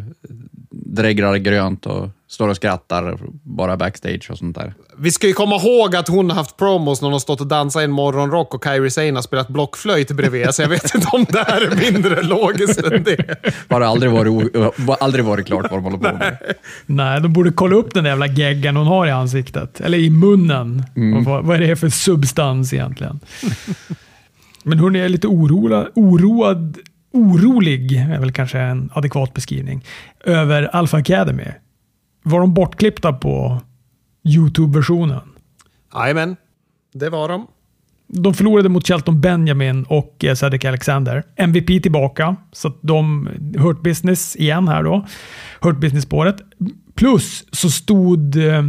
drägrar grönt och står och skrattar bara backstage och sånt där. Vi ska ju komma ihåg att hon har haft promos när hon har stått och dansat i en morgonrock och Kairi Sane har spelat blockflöjt bredvid, så jag vet inte om det här är mindre logiskt än det. Har det aldrig varit, aldrig varit klart vad de håller på med. Nej, de borde kolla upp den där jävla geggan hon har i ansiktet. Eller i munnen. Och vad, vad är det för substans egentligen? Men hon är lite orola, oroad, orolig, är väl kanske en adekvat beskrivning, över Alpha Academy. Var de bortklippta på YouTube-versionen? Jajamän, det var de. De förlorade mot Shelton Benjamin och eh, Cedric Alexander. MVP tillbaka, så att de Hurt Business igen här då. Hurt Business-spåret. Plus så stod eh,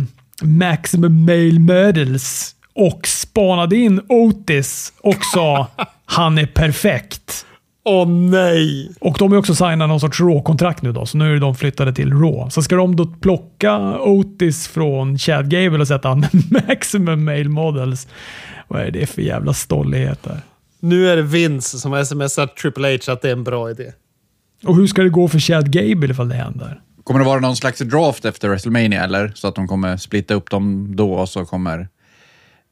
Maximum Male Models och spanade in Otis och sa han är perfekt. Åh nej! Och de är också signat någon sorts Raw-kontrakt nu då, så nu är de flyttade till Raw. Så ska de då plocka Otis från Chad Gable och sätta han Maximum Male Models. Vad är det för jävla stolligheter? Nu är det Vince som har smsat Triple H att det är en bra idé. Och hur ska det gå för Chad Gable ifall det händer? Kommer det vara någon slags draft efter WrestleMania eller? Så att de kommer splitta upp dem då och så kommer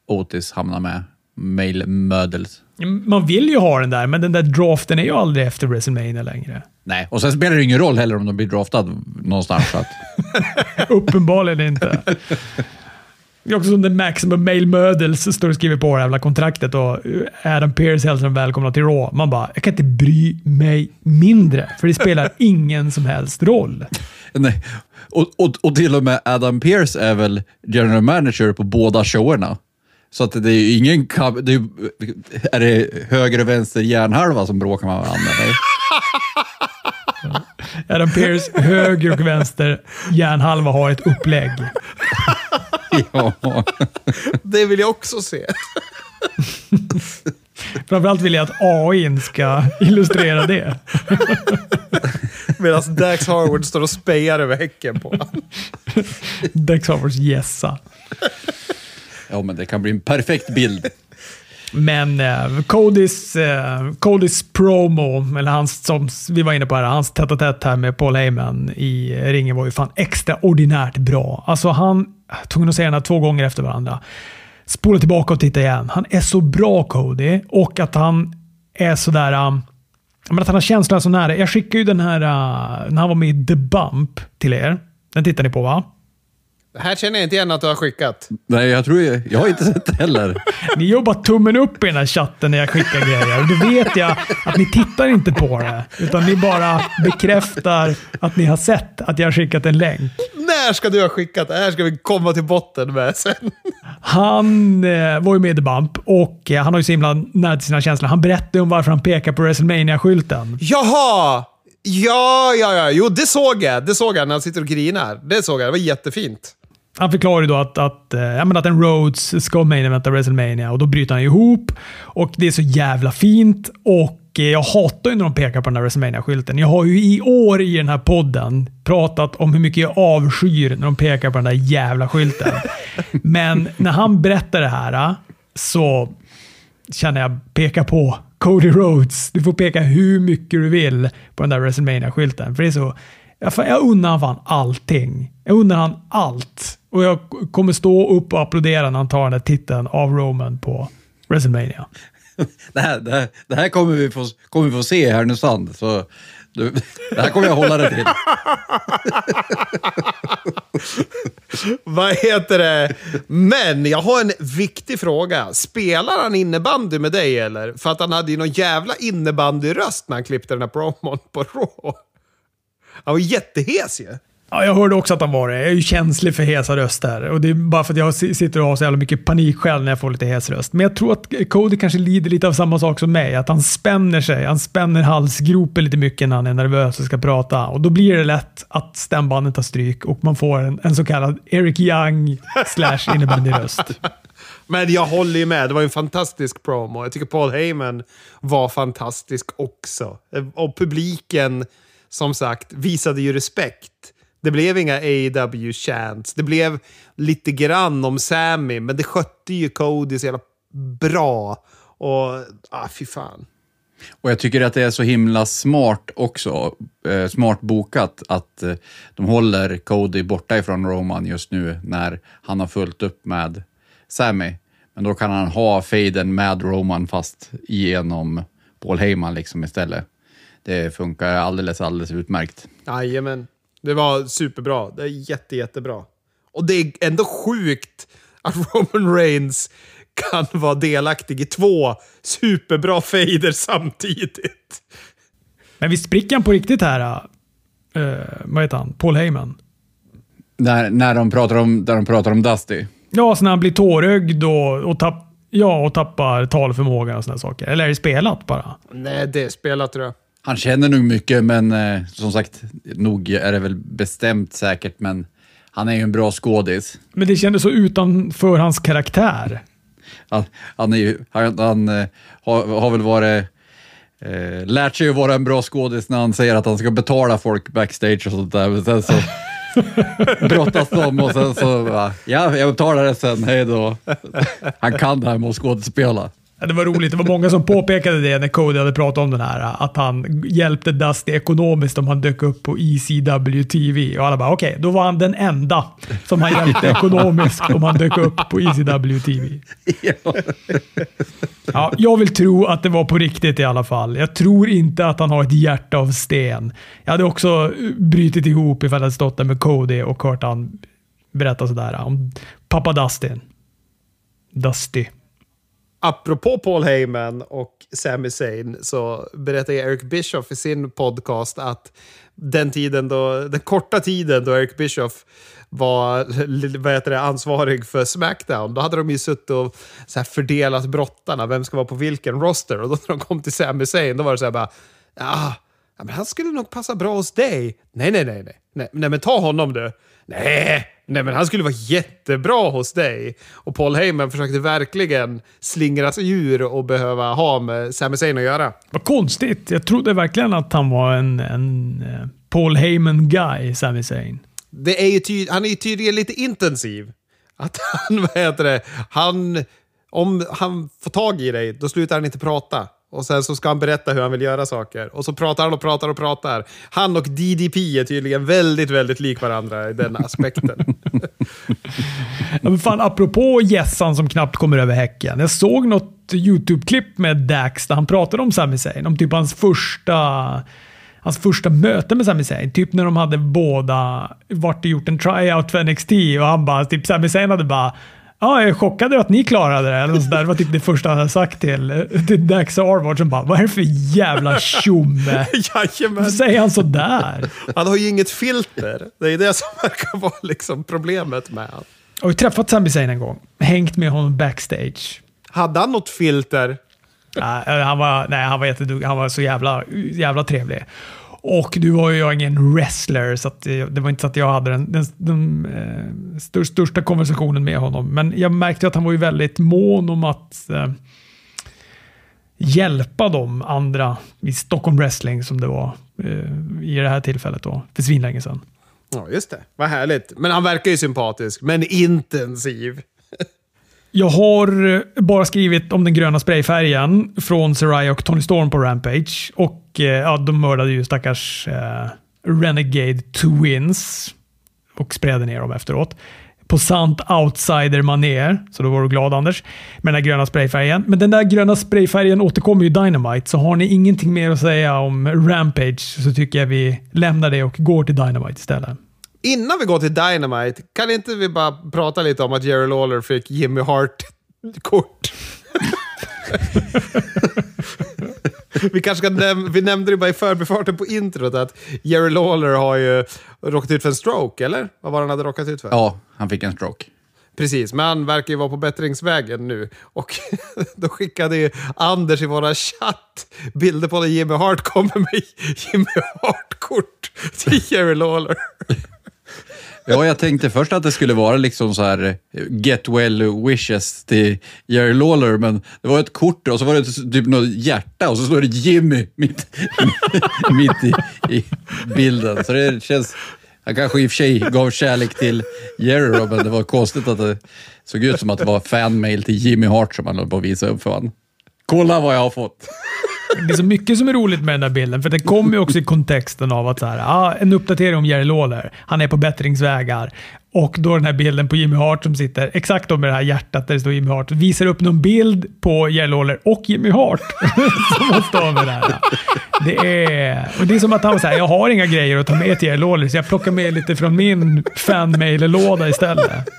Otis hamna med Male Mödels. Man vill ju ha den där, men den där draften är ju aldrig efter WrestleMania längre. Nej, och sen spelar det ingen roll heller om de blir draftad någonstans. Så att, Uppenbarligen inte. Det är också som den Maximum Male Models står och skriver på det jävla kontraktet och Adam Pearce hälsar dem välkomna till Raw. Man bara, jag kan inte bry mig mindre, för det spelar ingen som helst roll. nej. Och, och, och till och med Adam Pearce är väl general manager på båda showerna. Så att det är ju ingen... Det är, är det höger och vänster hjärnhalva som bråkar med varandra? Adam Pearce, höger och vänster hjärnhalva har ett upplägg. ja. Det vill jag också se. Framförallt vill jag att AI ska illustrera det. Medan Dax Harwood står och spejar över häcken på honom. Dex Havers gässa ja, men det kan bli en perfekt bild. Men eh, Codys, eh, Codys promo, eller hans, som vi var inne på här, hans tätt tätt här med Paul Heyman i ringen var ju fan extraordinärt bra. Alltså han, tvungen att säga den här två gånger efter varandra. Spola tillbaka och titta igen. Han är så bra Cody och att han är sådär... Um, eh, men att han har känslorna så nära. Jag skickade ju den här, uh, när han var med i The Bump till er. Den tittar ni på va? Det här känner jag inte igen att du har skickat. Nej, jag tror jag, jag har inte sett det heller. Ni gör bara tummen upp i den här chatten när jag skickar grejer. Och då vet jag att ni tittar inte på det. Utan ni bara bekräftar att ni har sett att jag har skickat en länk. När ska du ha skickat det här? ska vi komma till botten med sen. Han eh, var ju med i The Bump och eh, han har ju så himla nära till sina känslor. Han berättade om varför han pekar på WrestleMania skylten Jaha! Ja, ja, ja. Jo, det såg jag. Det såg jag när han sitter och grinar. Det såg jag. Det var jättefint. Han förklarar ju då att, att, eh, ja, men att en Rhodes ska main eventa WrestleMania och då bryter han ihop. Och det är så jävla fint. Och eh, jag hatar ju när de pekar på den här WrestleMania-skylten. Jag har ju i år i den här podden pratat om hur mycket jag avskyr när de pekar på den där jävla skylten. Men när han berättar det här eh, så känner jag peka på Cody Rhodes. Du får peka hur mycket du vill på den där WrestleMania-skylten. För det är så... Jag, jag unnar han fan allting. Jag unnar han allt. Och jag kommer stå upp och applådera när han tar den där titeln av Roman på WrestleMania. Det här, det här, det här kommer, vi få, kommer vi få se i Härnösand. Så du, det här kommer jag hålla dig till. Vad heter det? Men jag har en viktig fråga. Spelar han innebandy med dig eller? För att han hade ju någon jävla innebandyröst när han klippte den här promon på Raw. Han var jättehes ju. Ja, jag hörde också att han var det. Jag är ju känslig för hesa röster. Och det är bara för att jag sitter och har så jävla mycket panik själv när jag får lite hes röst. Men jag tror att Cody kanske lider lite av samma sak som mig. Att han spänner sig. Han spänner halsgropen lite mycket när han är nervös och ska prata. Och då blir det lätt att stämbanden tar stryk och man får en, en så kallad Eric Young slash innebandyröst. Men jag håller ju med. Det var ju en fantastisk promo. Jag tycker Paul Heyman var fantastisk också. Och publiken, som sagt, visade ju respekt. Det blev inga AW chants. Det blev lite grann om Sammy, men det skötte ju Cody så jävla bra. Och, ah, fy fan. Och jag tycker att det är så himla smart också, eh, smart bokat, att eh, de håller Cody borta ifrån Roman just nu när han har fullt upp med Sammy. Men då kan han ha fejden med Roman fast genom Paul Heyman liksom istället. Det funkar alldeles, alldeles utmärkt. Jajamän. Det var superbra. Det är jätte, jättebra. Och det är ändå sjukt att Roman Reigns kan vara delaktig i två superbra fejder samtidigt. Men visst spricker han på riktigt här? Uh, vad heter han? Paul Heyman? När, när, de pratar om, när de pratar om Dusty? Ja, så när han blir tårögd och, och, tapp, ja, och tappar talförmågan och sådana saker. Eller är det spelat bara? Nej, det är spelat tror jag. Han känner nog mycket, men eh, som sagt, nog är det väl bestämt säkert, men han är ju en bra skådis. Men det kändes så utanför hans karaktär. Han, han, är ju, han, han eh, har, har, väl varit... Eh, lärt sig att vara en bra skådis när han säger att han ska betala folk backstage och sånt där. Men sen så brottas de och sen så, ja, jag betalar det sen, hej då. Han kan det här med att skådespela. Det var roligt. Det var många som påpekade det när Cody hade pratat om den här. Att han hjälpte Dusty ekonomiskt om han dök upp på ECW TV. Och alla bara okej, okay, då var han den enda som han hjälpte ekonomiskt om han dök upp på ECW TV. Ja, jag vill tro att det var på riktigt i alla fall. Jag tror inte att han har ett hjärta av sten. Jag hade också brutit ihop ifall jag hade stått där med Cody och hört han berätta sådär om pappa Dustin. Dusty apropå Paul Heyman och Sami Zayn så berättar Eric Bischoff i sin podcast att den tiden då, den korta tiden då Eric Bischoff var vad heter det, ansvarig för Smackdown, då hade de ju suttit och så här fördelat brottarna, vem ska vara på vilken roster. Och då när de kom till Sami Zayn, då var det så här bara, ah, ja, men han skulle nog passa bra hos dig. Nej, nej, nej, nej, nej, nej men ta honom du. Nej, Nej, men han skulle vara jättebra hos dig. Och Paul Heyman försökte verkligen slingra sig ur och behöva ha med Sami Zayn att göra. Vad konstigt. Jag trodde verkligen att han var en, en uh, Paul Heyman-guy, Sami Zayn. Det är ju ty- han är ju tydligen lite intensiv. Att han, vad heter det, han... Om han får tag i dig, då slutar han inte prata. Och sen så ska han berätta hur han vill göra saker. Och så pratar han och pratar och pratar. Han och DDP är tydligen väldigt, väldigt lik varandra i den aspekten. ja, men fan, apropå gässan som knappt kommer över häcken. Jag såg något YouTube-klipp med Dax där han pratade om Sami Zayn. Om typ hans första hans första möte med Sami Zayn. Typ när de hade båda varit och gjort en tryout för NXT och han bara, typ Sami Zayn hade bara Ja, jag är chockad över att ni klarade det. Eller så där. Det var typ det första han hade sagt till, till Dax Arvard som bara, vad är det för jävla tjomme? Varför säger han sådär? Han har ju inget filter. Det är det som verkar vara liksom problemet med honom. Jag har ju träffat Sami Zayn en gång. Hängt med honom backstage. Hade han något filter? Nej, han var, nej, han var. Han var så jävla, jävla trevlig. Och du var ju jag ingen wrestler, så att det, det var inte så att jag hade den, den, den eh, stör, största konversationen med honom. Men jag märkte att han var ju väldigt mån om att eh, hjälpa de andra i Stockholm Wrestling som det var eh, i det här tillfället då, för svinlänge sedan. Ja, just det. Vad härligt. Men han verkar ju sympatisk, men intensiv. Jag har eh, bara skrivit om den gröna sprayfärgen från Saraya och Tony Storm på Rampage. Och eh, ja, de mördade ju stackars eh, Renegade Twins och sprädde ner dem efteråt. På sant outsider-manér, så då var du glad Anders, med den där gröna sprayfärgen. Men den där gröna sprayfärgen återkommer ju i Dynamite, så har ni ingenting mer att säga om Rampage så tycker jag vi lämnar det och går till Dynamite istället. Innan vi går till Dynamite, kan inte vi bara prata lite om att Jerry Lawler fick Jimmy Hart-kort? vi kanske ska näm vi nämnde det bara i förbifarten på introt att Jerry Lawler har ju råkat ut för en stroke, eller? Vad var det han hade råkat ut för? Ja, han fick en stroke. Precis, men han verkar ju vara på bättringsvägen nu. Och då skickade ju Anders i våra chatt bilder på när Jimmy Hart kommer med Jimmy Hart-kort till Jerry Lawler. Ja, jag tänkte först att det skulle vara liksom så här eh, get well wishes till Jerry Lawler, men det var ett kort och så var det typ något hjärta och så står det Jimmy mitt, mitt i, i bilden. Så det känns... Han kanske i och för sig gav kärlek till Jerry då, men det var konstigt att det såg ut som att det var fanmail till Jimmy Hart som han höll på att visa upp för honom. Kolla vad jag har fått! Det är så mycket som är roligt med den där bilden, för den kommer ju också i kontexten av att så här, ah, en uppdatering om Jerry Lawler. Han är på bättringsvägar. Och då den här bilden på Jimmy Hart som sitter exakt då med det här hjärtat där det står Jimmy Hart. Visar upp någon bild på Jerry Lawler och Jimmy Hart som har med det här. Det är, och det är som att han säger jag har inga grejer att ta med till Jerry Lawler, så jag plockar med lite från min fanmail-låda istället.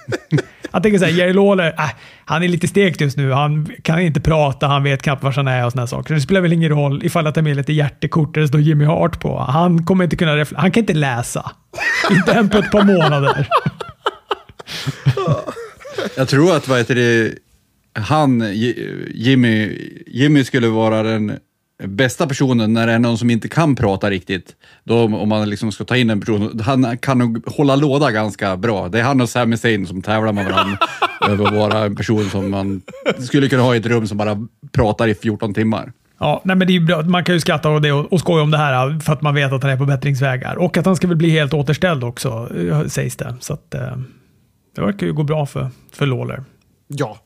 Han tänker såhär, Jerry Lawler, äh, han är lite stekt just nu. Han kan inte prata, han vet knappt var han är och sådana saker. Så det spelar väl ingen roll ifall jag tar med lite hjärtekort där det står Jimmy Hart på. Han kommer inte kunna Han kan inte läsa. inte än på ett par månader. Jag tror att vad heter det, han, Jimmy, Jimmy skulle vara den bästa personen när det är någon som inte kan prata riktigt. Då om man liksom ska ta in en person, han kan nog hålla låda ganska bra. Det är han och Sami Zayn som tävlar med varandra över att vara en person som man skulle kunna ha i ett rum som bara pratar i 14 timmar. Ja, nej men det är bra. Man kan ju skratta och, det och, skoja om det här för att man vet att han är på bättringsvägar. Och att han ska väl bli helt återställd också, sägs det. Så att, eh, det verkar ju gå bra för, för Lawler. Ja.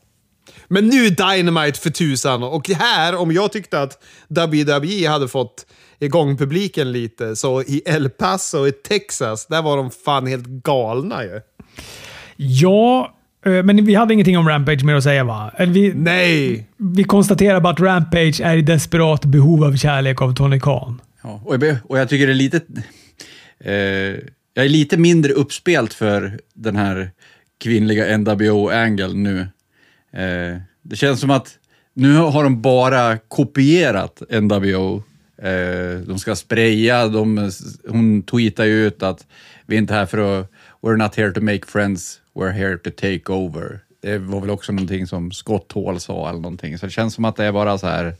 Men nu Dynamite för tusan. Och här, om jag tyckte att WWE hade fått igång publiken lite, så i El Paso i Texas, där var de fan helt galna ju. Ja, eh, men vi hade ingenting om Rampage mer att säga va? Vi, Nej! Vi konstaterar bara att Rampage är i desperat behov av kärlek av Tony Khan. Ja, och, jag, och jag tycker det är lite... Eh, jag är lite mindre uppspelt för den här kvinnliga NWO-angle nu. Eh, det känns som att nu har de bara kopierat NWO. Eh, de ska spraya, de, hon tweetar ju ut att vi är inte här för att... We're not here to make friends, we're here to take over. Det var väl också någonting som Scott Hall sa eller någonting. Så det känns som att det är bara så här...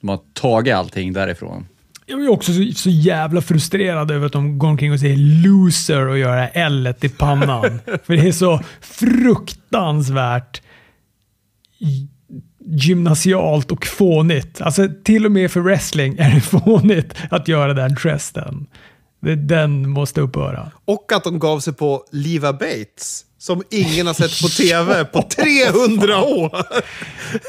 De har tagit allting därifrån. Jag är också så, så, jävla frustrerad över att de går omkring och säger loser och gör L i pannan. För det är så fruktansvärt gymnasialt och fånigt. Alltså till och med för wrestling är det fånigt att göra den gesten. Den måste upphöra. Och att de gav sig på Liva Bates. Som ingen har sett på tv på 300 år.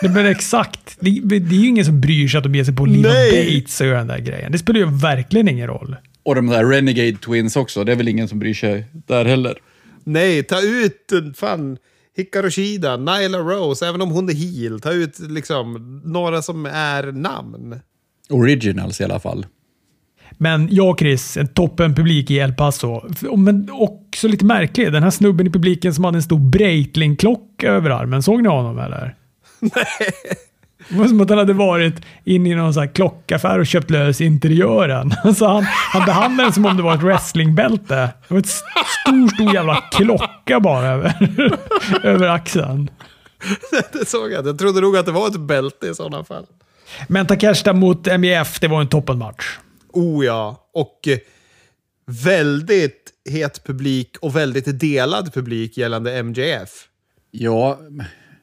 Nej, men exakt. Det, det, är ju ingen som bryr sig att de ger sig på Liva Nej. Bates och gör den där grejen. Det spelar ju verkligen ingen roll. Och de där Renegade Twins också. Det är väl ingen som bryr sig där heller. Nej, ta ut fan Hikaru Shida, Nyla Rose, även om hon är heel. Ta ut liksom några som är namn. Originals i alla fall. Men jag och Chris, en toppenpublik i El Paso. Men också lite märklig. Den här snubben i publiken som hade en stor Breitling-klocka över armen. Såg ni honom eller? Nej. Det var som att han hade varit inne i någon så klockaffär och köpt lös interiören. Alltså han, han behandlade den som om det var ett wrestlingbälte. Det var ett stor, stor jävla klocka bara över, över axeln. Det såg jag. Jag trodde nog att det var ett bälte i sådana fall. Men Takeshita mot MJF, det var en toppenmatch. Oh ja. Och eh, väldigt het publik och väldigt delad publik gällande MJF. Ja,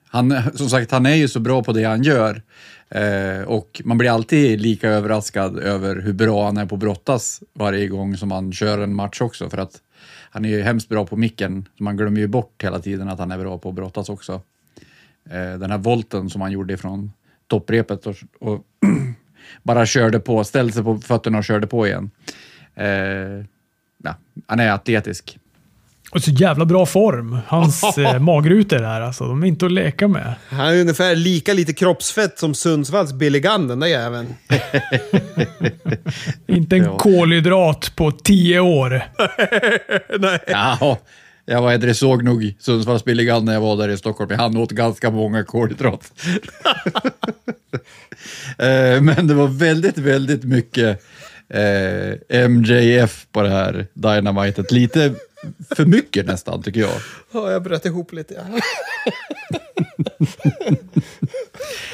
han, som sagt, han är ju så bra på det han gör. Eh, och man blir alltid lika överraskad över hur bra han är på att brottas varje gång som han kör en match också. För att han är ju hemskt bra på micken. Så man glömmer ju bort hela tiden att han är bra på att brottas också. Eh, den här volten som han gjorde ifrån topprepet och, och bara körde på, ställde sig på fötterna och körde på igen. Eh, ja, han är atletisk. Och så jävla bra form. Hans eh, magrutor där alltså, de är inte att leka med. Han är ungefär lika lite kroppsfett som Sundsvalls Billy Gunn, den där jäveln. Inte en Ja. kolhydrat på tio år. Nej. Ja, jag var det såg nog Sundsvalls Billy när jag var där i Stockholm. Han åt ganska många kolhydrater. Eh, men det var väldigt, väldigt mycket eh, MJF på det här Dynamitet. Lite för mycket nästan, tycker jag. Ja, jag bröt ihop lite. Ja.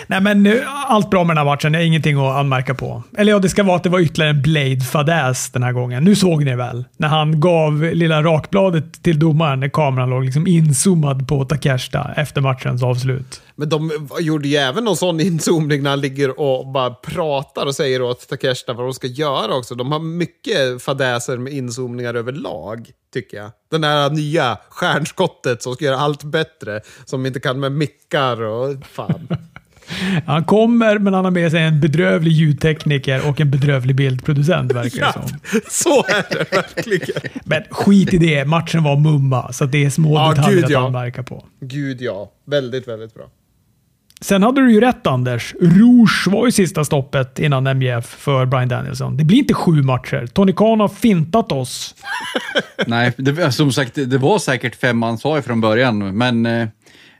Nej, men nu, allt bra med den här matchen. Det är ingenting att anmärka på. Eller ja, det ska vara att det var ytterligare en Blade-fadäs den här gången. Nu såg ni väl? När han gav lilla rakbladet till domaren när kameran låg liksom inzoomad på Takeshita efter matchens avslut. Men de gjorde ju även någon sån inzoomning när han ligger och bara pratar och säger åt Takeshita vad de ska göra också. De har mycket fadäser med inzoomningar överlag, tycker jag. Den där nya stjärnskottet som ska göra allt bättre, som inte kan med mickar och fan. Han kommer, men han har med sig en bedrövlig ljudtekniker och en bedrövlig bildproducent, verkar det Ja, som. så är det verkligen. Men skit i det. Matchen var mumma, så det är små Ja, detaljer gud, att ja. anmärka på. Gud ja, väldigt, väldigt bra. Sen hade du ju rätt Anders. Rouge var ju sista stoppet innan MJF för Brian Danielson. Det blir inte sju matcher. Tony Khan har fintat oss. Nej, det, alltså, som sagt, det var säkert fem man sa ju från början, men eh,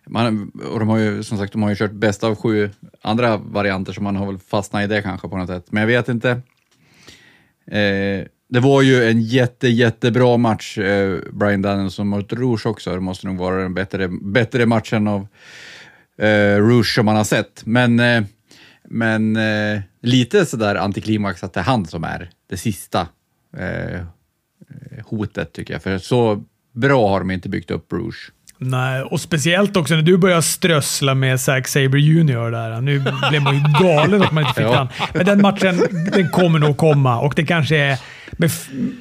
man, och de har ju som sagt de har ju kört bäst av sju andra varianter, så man har väl fastnat i det kanske på något sätt. Men jag vet inte. Eh, det var ju en jätte, jättebra match, eh, Brian Danielson mot Rouge också. Det måste nog vara den bättre, bättre matchen av eh, Rouge som man har sett. Men, eh, men eh, lite sådär antiklimax att det är han som är det sista eh, hotet tycker jag. För så bra har de inte byggt upp Rouge. Nej, och speciellt också när du börjar strössla med Zack Sabre Jr. där. Nu blev man ju galen att man inte fick Ja. den. Men den matchen, den kommer nog komma och det kanske är...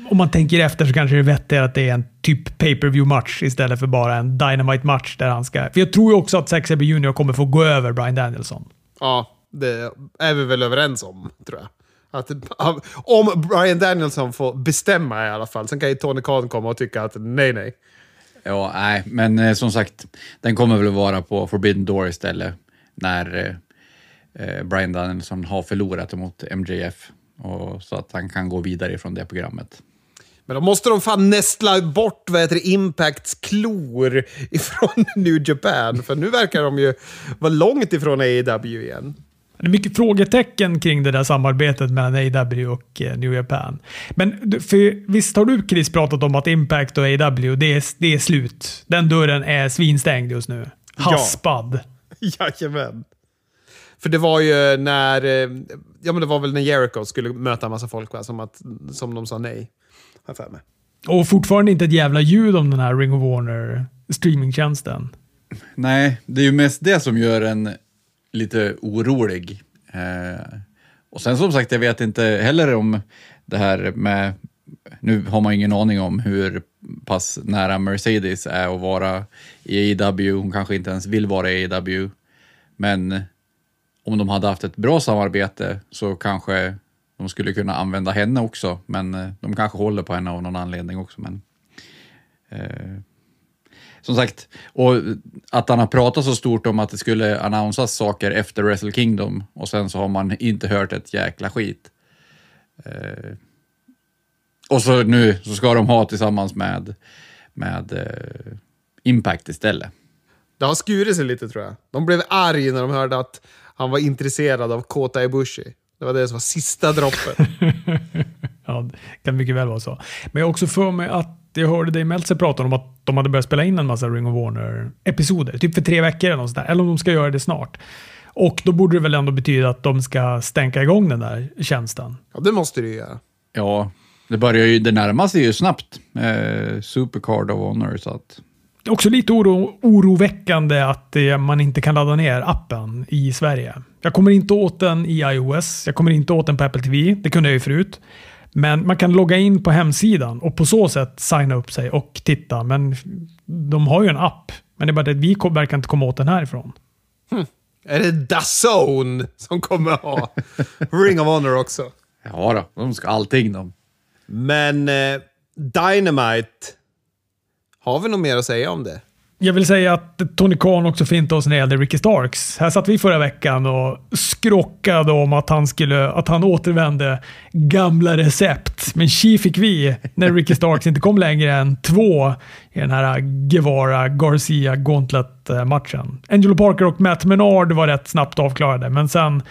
Om man tänker efter så kanske det är vettigare att det är en typ pay-per-view match istället för bara en dynamite match där han ska... För jag tror ju också att Zack Sabre Jr. kommer få gå över Brian Danielson. Ja, det är vi väl överens om, tror jag. Att, om Brian Danielson får bestämma i alla fall. Sen kan ju Tony Khan komma och tycka att nej, nej. Ja, nej, men eh, som sagt, den kommer väl vara på Forbidden Door istället när eh, eh Brian Danielson har förlorat mot MJF. Och, så att han kan gå vidare ifrån det programmet. Men då måste de fan nästla bort vad heter det, Impacts klor ifrån New Japan. För nu verkar de ju vara långt ifrån AEW igen. Det är mycket frågetecken kring det där samarbetet mellan AW och eh, New Japan. Men för, visst har du Chris pratat om att Impact och AW, det är, det är slut. Den dörren är svinstängd just nu. Ja. Haspad. Jajamän. För det var ju när... eh, Ja, men det var väl när Jericho skulle möta en massa folk, va? Som, att, som de sa nej. Har för mig. Och fortfarande inte ett jävla ljud om den här Ring of Warner streamingtjänsten. Nej, det är ju mest det som gör en lite orolig. Eh, och sen som sagt, jag vet inte heller om det här med... Nu har man ingen aning om hur pass nära Mercedes är att vara i AEW. Hon kanske inte ens vill vara i AEW. Men om de hade haft ett bra samarbete så kanske de skulle kunna använda henne också. Men eh, de kanske håller på henne av någon anledning också. Men, eh, som sagt, och att han har pratat så stort om att det skulle annonsas saker efter Wrestle Kingdom och sen så har man inte hört ett jäkla skit. Eh, och så nu så ska de ha tillsammans med, med eh, Impact istället. Det har skurit sig lite tror jag. De blev arg när de hörde att han var intresserad av Kota Ibushi. Det var det som var sista droppen. Ja, det kan mycket väl vara så. Men jag har också för mig att jag hörde dig Meltzer prata om att de hade börjat spela in en massa Ring of Warner-episoder. Typ för tre veckor eller något sånt där. Eller om de ska göra det snart. Och då borde det väl ändå betyda att de ska stänka igång den där tjänsten. Ja, det måste det ju göra. Ja, det börjar ju, det närmar sig ju snabbt. Eh, Supercard of Honor, så att... Det är också lite oro, oroväckande att eh, man inte kan ladda ner appen i Sverige. Jag kommer inte åt den i iOS. Jag kommer inte åt den på Apple TV. Det kunde jag ju förut. Men man kan logga in på hemsidan och på så sätt signa upp sig och titta. Men de har ju en app. Men det är bara att vi verkar inte komma åt den härifrån. Är det DAZN som kommer ha Ring of Honor också? Ja då, de ska allting de. Men eh, Dynamite, har vi något mer att säga om det? Jag vill säga att Tony Khan också fint oss när det gällde Ricky Starks. Här satt vi förra veckan och skrockade om att han, skulle, att han återvände gamla recept. Men tji fick vi när Ricky Starks inte kom längre än två i den här Guevara-Garcia Gauntlet-matchen. Angelo Parker och Matt Menard var rätt snabbt avklarade, men sen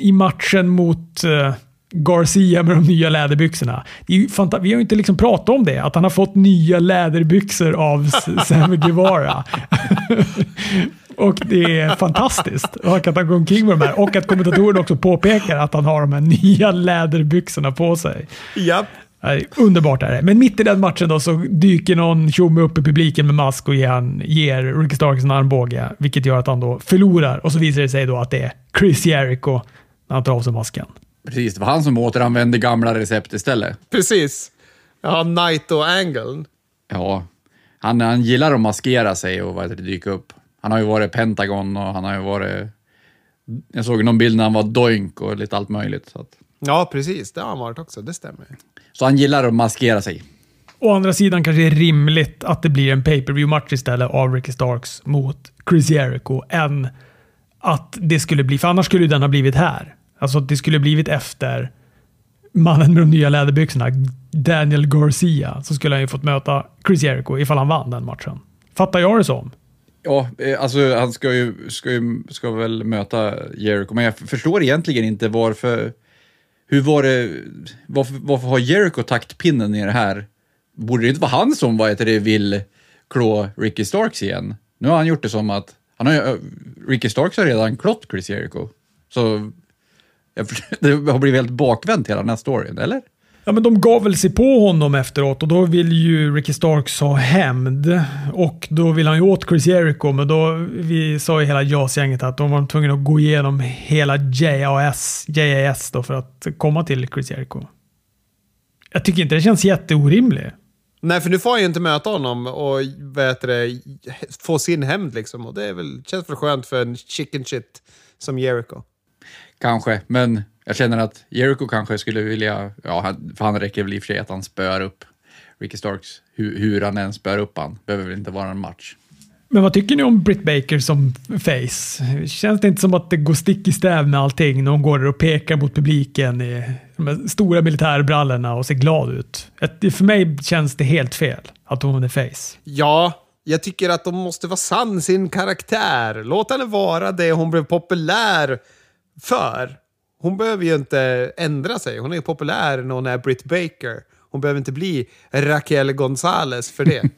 i matchen mot eh, Garcia med de nya läderbyxorna. Vi har ju inte liksom pratat om det, att han har fått nya läderbyxor av Sammy Guevara. och det är fantastiskt. Och att han går omkring med de här. Och att kommentatorn också påpekar att han har de här nya läderbyxorna på sig. Japp. Underbart är det. Men mitt i den matchen då så dyker någon tjomme upp i publiken med mask och ger, han, ger Ricky Starks en armbåge, vilket gör att han då förlorar. Och så visar det sig då att det är Chris Jericho när han tar av sig masken. Precis, det var han som återanvände gamla recept istället. Precis. Ja, Knight och Angle. Ja, han, han gillar att maskera sig och vad dyka upp. Han har ju varit Pentagon och han har ju varit... Jag såg någon bild när han var Doink och lite allt möjligt. Så, att, Ja, precis. Det har han varit också. Det stämmer. så han gillar att maskera sig. Å andra sidan kanske det är rimligt att det blir en pay per view match istället av Ricky Starks mot Chris Jericho än att det skulle bli, för annars skulle den ha blivit här. Alltså att det skulle blivit efter mannen med de nya läderbyxorna, Daniel Garcia, så skulle han ju fått möta Chris Jericho ifall han vann den matchen. Fattar jag det som? Ja, eh, alltså han ska ju, ska ju ska väl möta Jericho, men jag förstår egentligen inte varför... Hur var det... Varför, varför har Jericho taktpinnen i det här? Borde det inte vara han som vad heter det, vill klå Ricky Starks igen? Nu har han gjort det som att... Han har, eh, Ricky Starks har redan klått Chris Jericho. Så det har blivit helt bakvänt hela den här storyn, eller? Ja, men de gav väl sig på honom efteråt och då vill ju Ricky Starks ha hämnd. Och då vill han ju åt Chris Jericho, men då vi sa ju hela JAS-gänget att de var tvungna att gå igenom hela JAS, JAS då för att komma till Chris Jericho. Jag tycker inte det känns jätteorimligt. Nej, för nu får han ju inte möta honom och heter det, få sin hämnd liksom. Och det är väl, känns väl skönt för en chicken shit som Jericho. Kanske, men jag känner att Jericho kanske skulle vilja, ja, för han räcker väl i och för sig att han spöar upp Ricky Starks, hur, hur han än spöar upp han. Behöver väl inte vara en match. Men vad tycker ni om Britt Baker som face? Känns det inte som att det går stick i stäv med allting när hon går där och pekar mot publiken i de här stora militärbrallorna och ser glad ut? Ett- För mig känns det helt fel att hon är face. Ja, jag tycker att de måste vara sann sin karaktär. Låt henne vara det hon blev populär för. Hon behöver ju inte ändra sig. Hon är ju populär när hon är Britt Baker. Hon behöver inte bli Raquel Gonzales för det.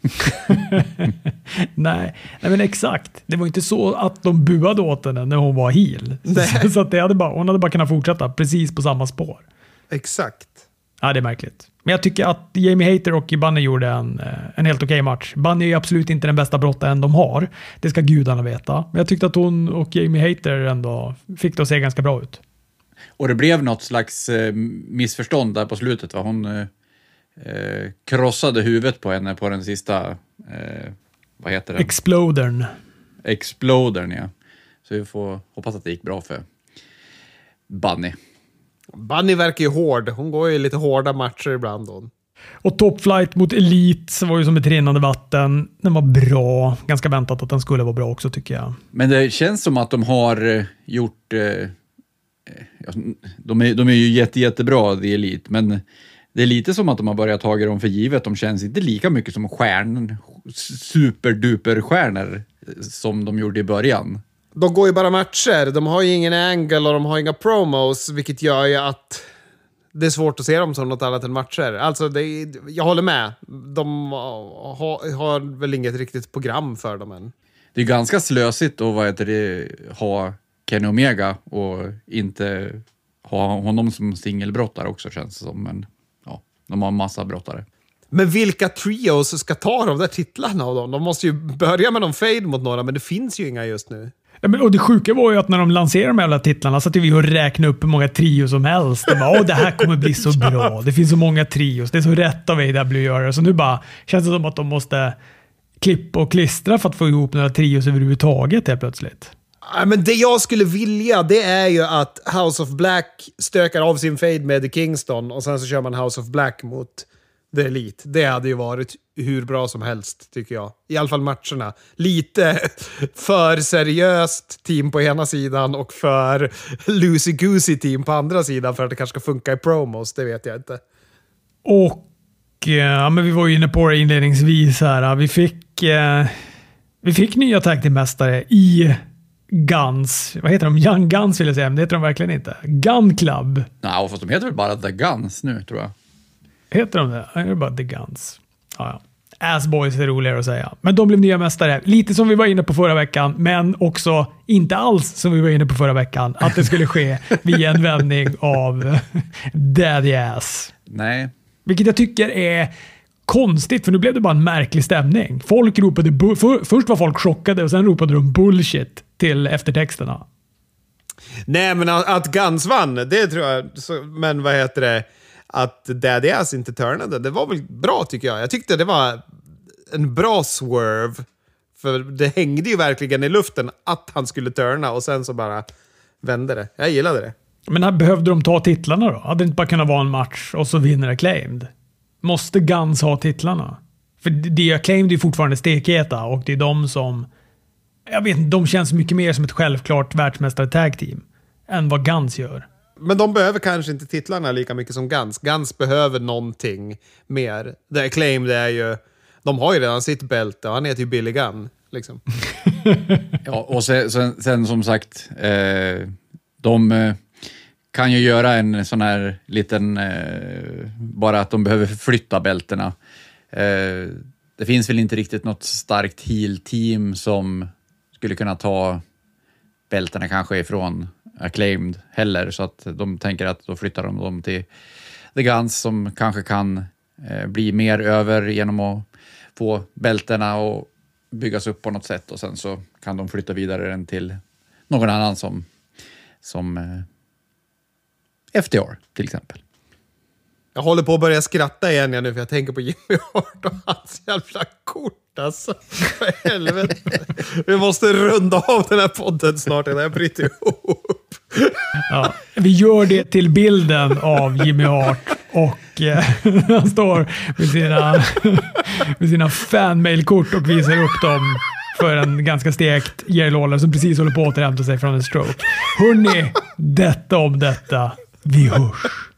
Nej, nej men exakt. Det var inte så att de buade åt henne när hon var heel. Nej. Så att det hade bara, hon hade bara kunnat fortsätta precis på samma spår. Exakt. Ja, det är märkligt. Men jag tycker att Jamie Hater och Bunny gjorde en, eh, en helt okej match. Bunny är absolut inte den bästa brottaren de har. Det ska gudarna veta. Men jag tyckte att hon och Jamie Hater ändå fick det att se ganska bra ut. Och det blev något slags eh, missförstånd där på slutet. Va? Hon eh, eh, krossade huvudet på henne på den sista, eh, vad heter den? Explodern. Explodern, ja. Så vi får hoppas att det gick bra för Bunny. Bunny verkar ju hård. Hon går ju lite hårda matcher ibland. Hon. Och Top Flight mot Elite var ju som ett rinnande vatten. Den var bra. Ganska väntat att den skulle vara bra också tycker jag. Men det känns som att de har eh, gjort... Eh, eh, de, är, de är ju jätte, jättebra, The Elite, men det är lite som att de har börjat ta dem för givet. De känns inte lika mycket som stjärn, superduper-stjärnor eh, som de gjorde i början. De går ju bara matcher. De har ju ingen angle och de har inga promos, vilket gör ju att det är svårt att se dem som något annat än matcher. Alltså, det jag håller med. De har, har väl inget riktigt program för dem än. Det är ganska slösigt att vad heter det, ha Kenny Omega och inte ha honom som singelbrottare också känns det som. Men ja, de har en massa brottare. Men vilka trios ska ta de där titlarna av dem? De måste ju börja med någon fade mot några, men det finns ju inga just nu. Ja, men, och det sjuka var ju att när de lanserade de jävla titlarna satt vi och räknade upp hur många trios som helst. Och bara, Åh, det här kommer bli så bra. Det finns så många trios. Det är så rätt av AW att göra. Så nu bara känns det som att de måste klippa och klistra för att få ihop några trios överhuvudtaget helt plötsligt. Men det jag skulle vilja, det är ju att House of Black stökar av sin fade med The Kingston och sen så kör man House of Black mot The Elite. Det hade ju varit hur bra som helst, tycker jag. I alla fall matcherna. Lite för seriöst team på ena sidan och för loosey-goosey team på andra sidan för att det kanske ska funka i promos, det vet jag inte. Och eh, ja, men vi var ju inne på det inledningsvis här. Vi fick, eh, vi fick nya tag mästare i Guns. Vad heter de? Young Guns vill jag säga, men det heter de verkligen inte. Gun Club. Nej, fast de heter väl bara The Guns nu, tror jag. Heter de det? Eller bara The Guns? Ja, ja. Assboys är roligare att säga. Men de blev nya mästare. Lite som vi var inne på förra veckan, men också inte alls som vi var inne på förra veckan. Att det skulle ske via en vändning av Daddy Ass. Nej. Vilket jag tycker är konstigt, för nu blev det bara en märklig stämning. Folk ropade... För, först var folk chockade och sen ropade de bullshit till eftertexterna. Nej, men att, Guns vann, det tror jag. Men vad heter det? Att Daddy Ass inte turnade, det var väl bra tycker jag. Jag tyckte det var en bra swerve. För det hängde ju verkligen i luften att han skulle turna och sen så bara vände det. Jag gillade det. Men här behövde de ta titlarna då? Hade det inte bara kunnat vara en match och så vinner Acclaimed? Måste Guns ha titlarna? För det Acclaimed är fortfarande stekheta och det är de som... Jag vet inte, de känns mycket mer som ett självklart världsmästare tag team än vad Guns gör. Men de behöver kanske inte titlarna lika mycket som Guns. Guns behöver någonting mer. The Acclaimed är ju... De har ju redan sitt bälte och han heter ju Billy Gunn. Liksom. Ja, och sen, sen, sen som sagt, eh, de eh, kan ju göra en sån här liten, eh, bara att de behöver flytta bältena. Eh, det finns väl inte riktigt något starkt heel-team som skulle kunna ta bältena kanske ifrån Acclaimed heller, så att de tänker att då flyttar de dem till The Guns som kanske kan eh, bli mer över genom att få bältena och byggas upp på något sätt. Och sen så kan de flytta vidare den till någon annan som, som eh, FDR till exempel. Jag håller på att börja skratta igen nu för jag tänker på Jimmy Hart och hans jävla kort alltså. För helvete. Vi måste runda av den här podden snart innan jag bryter ihop. Ja, vi gör det till bilden av Jimmy Hart och eh, han står med sina, med sina fanmailkort och visar upp dem för en ganska stekt Jerry Lawler som precis håller på att återhämta sig från en stroke. Hörni, detta om detta. Vi hörs.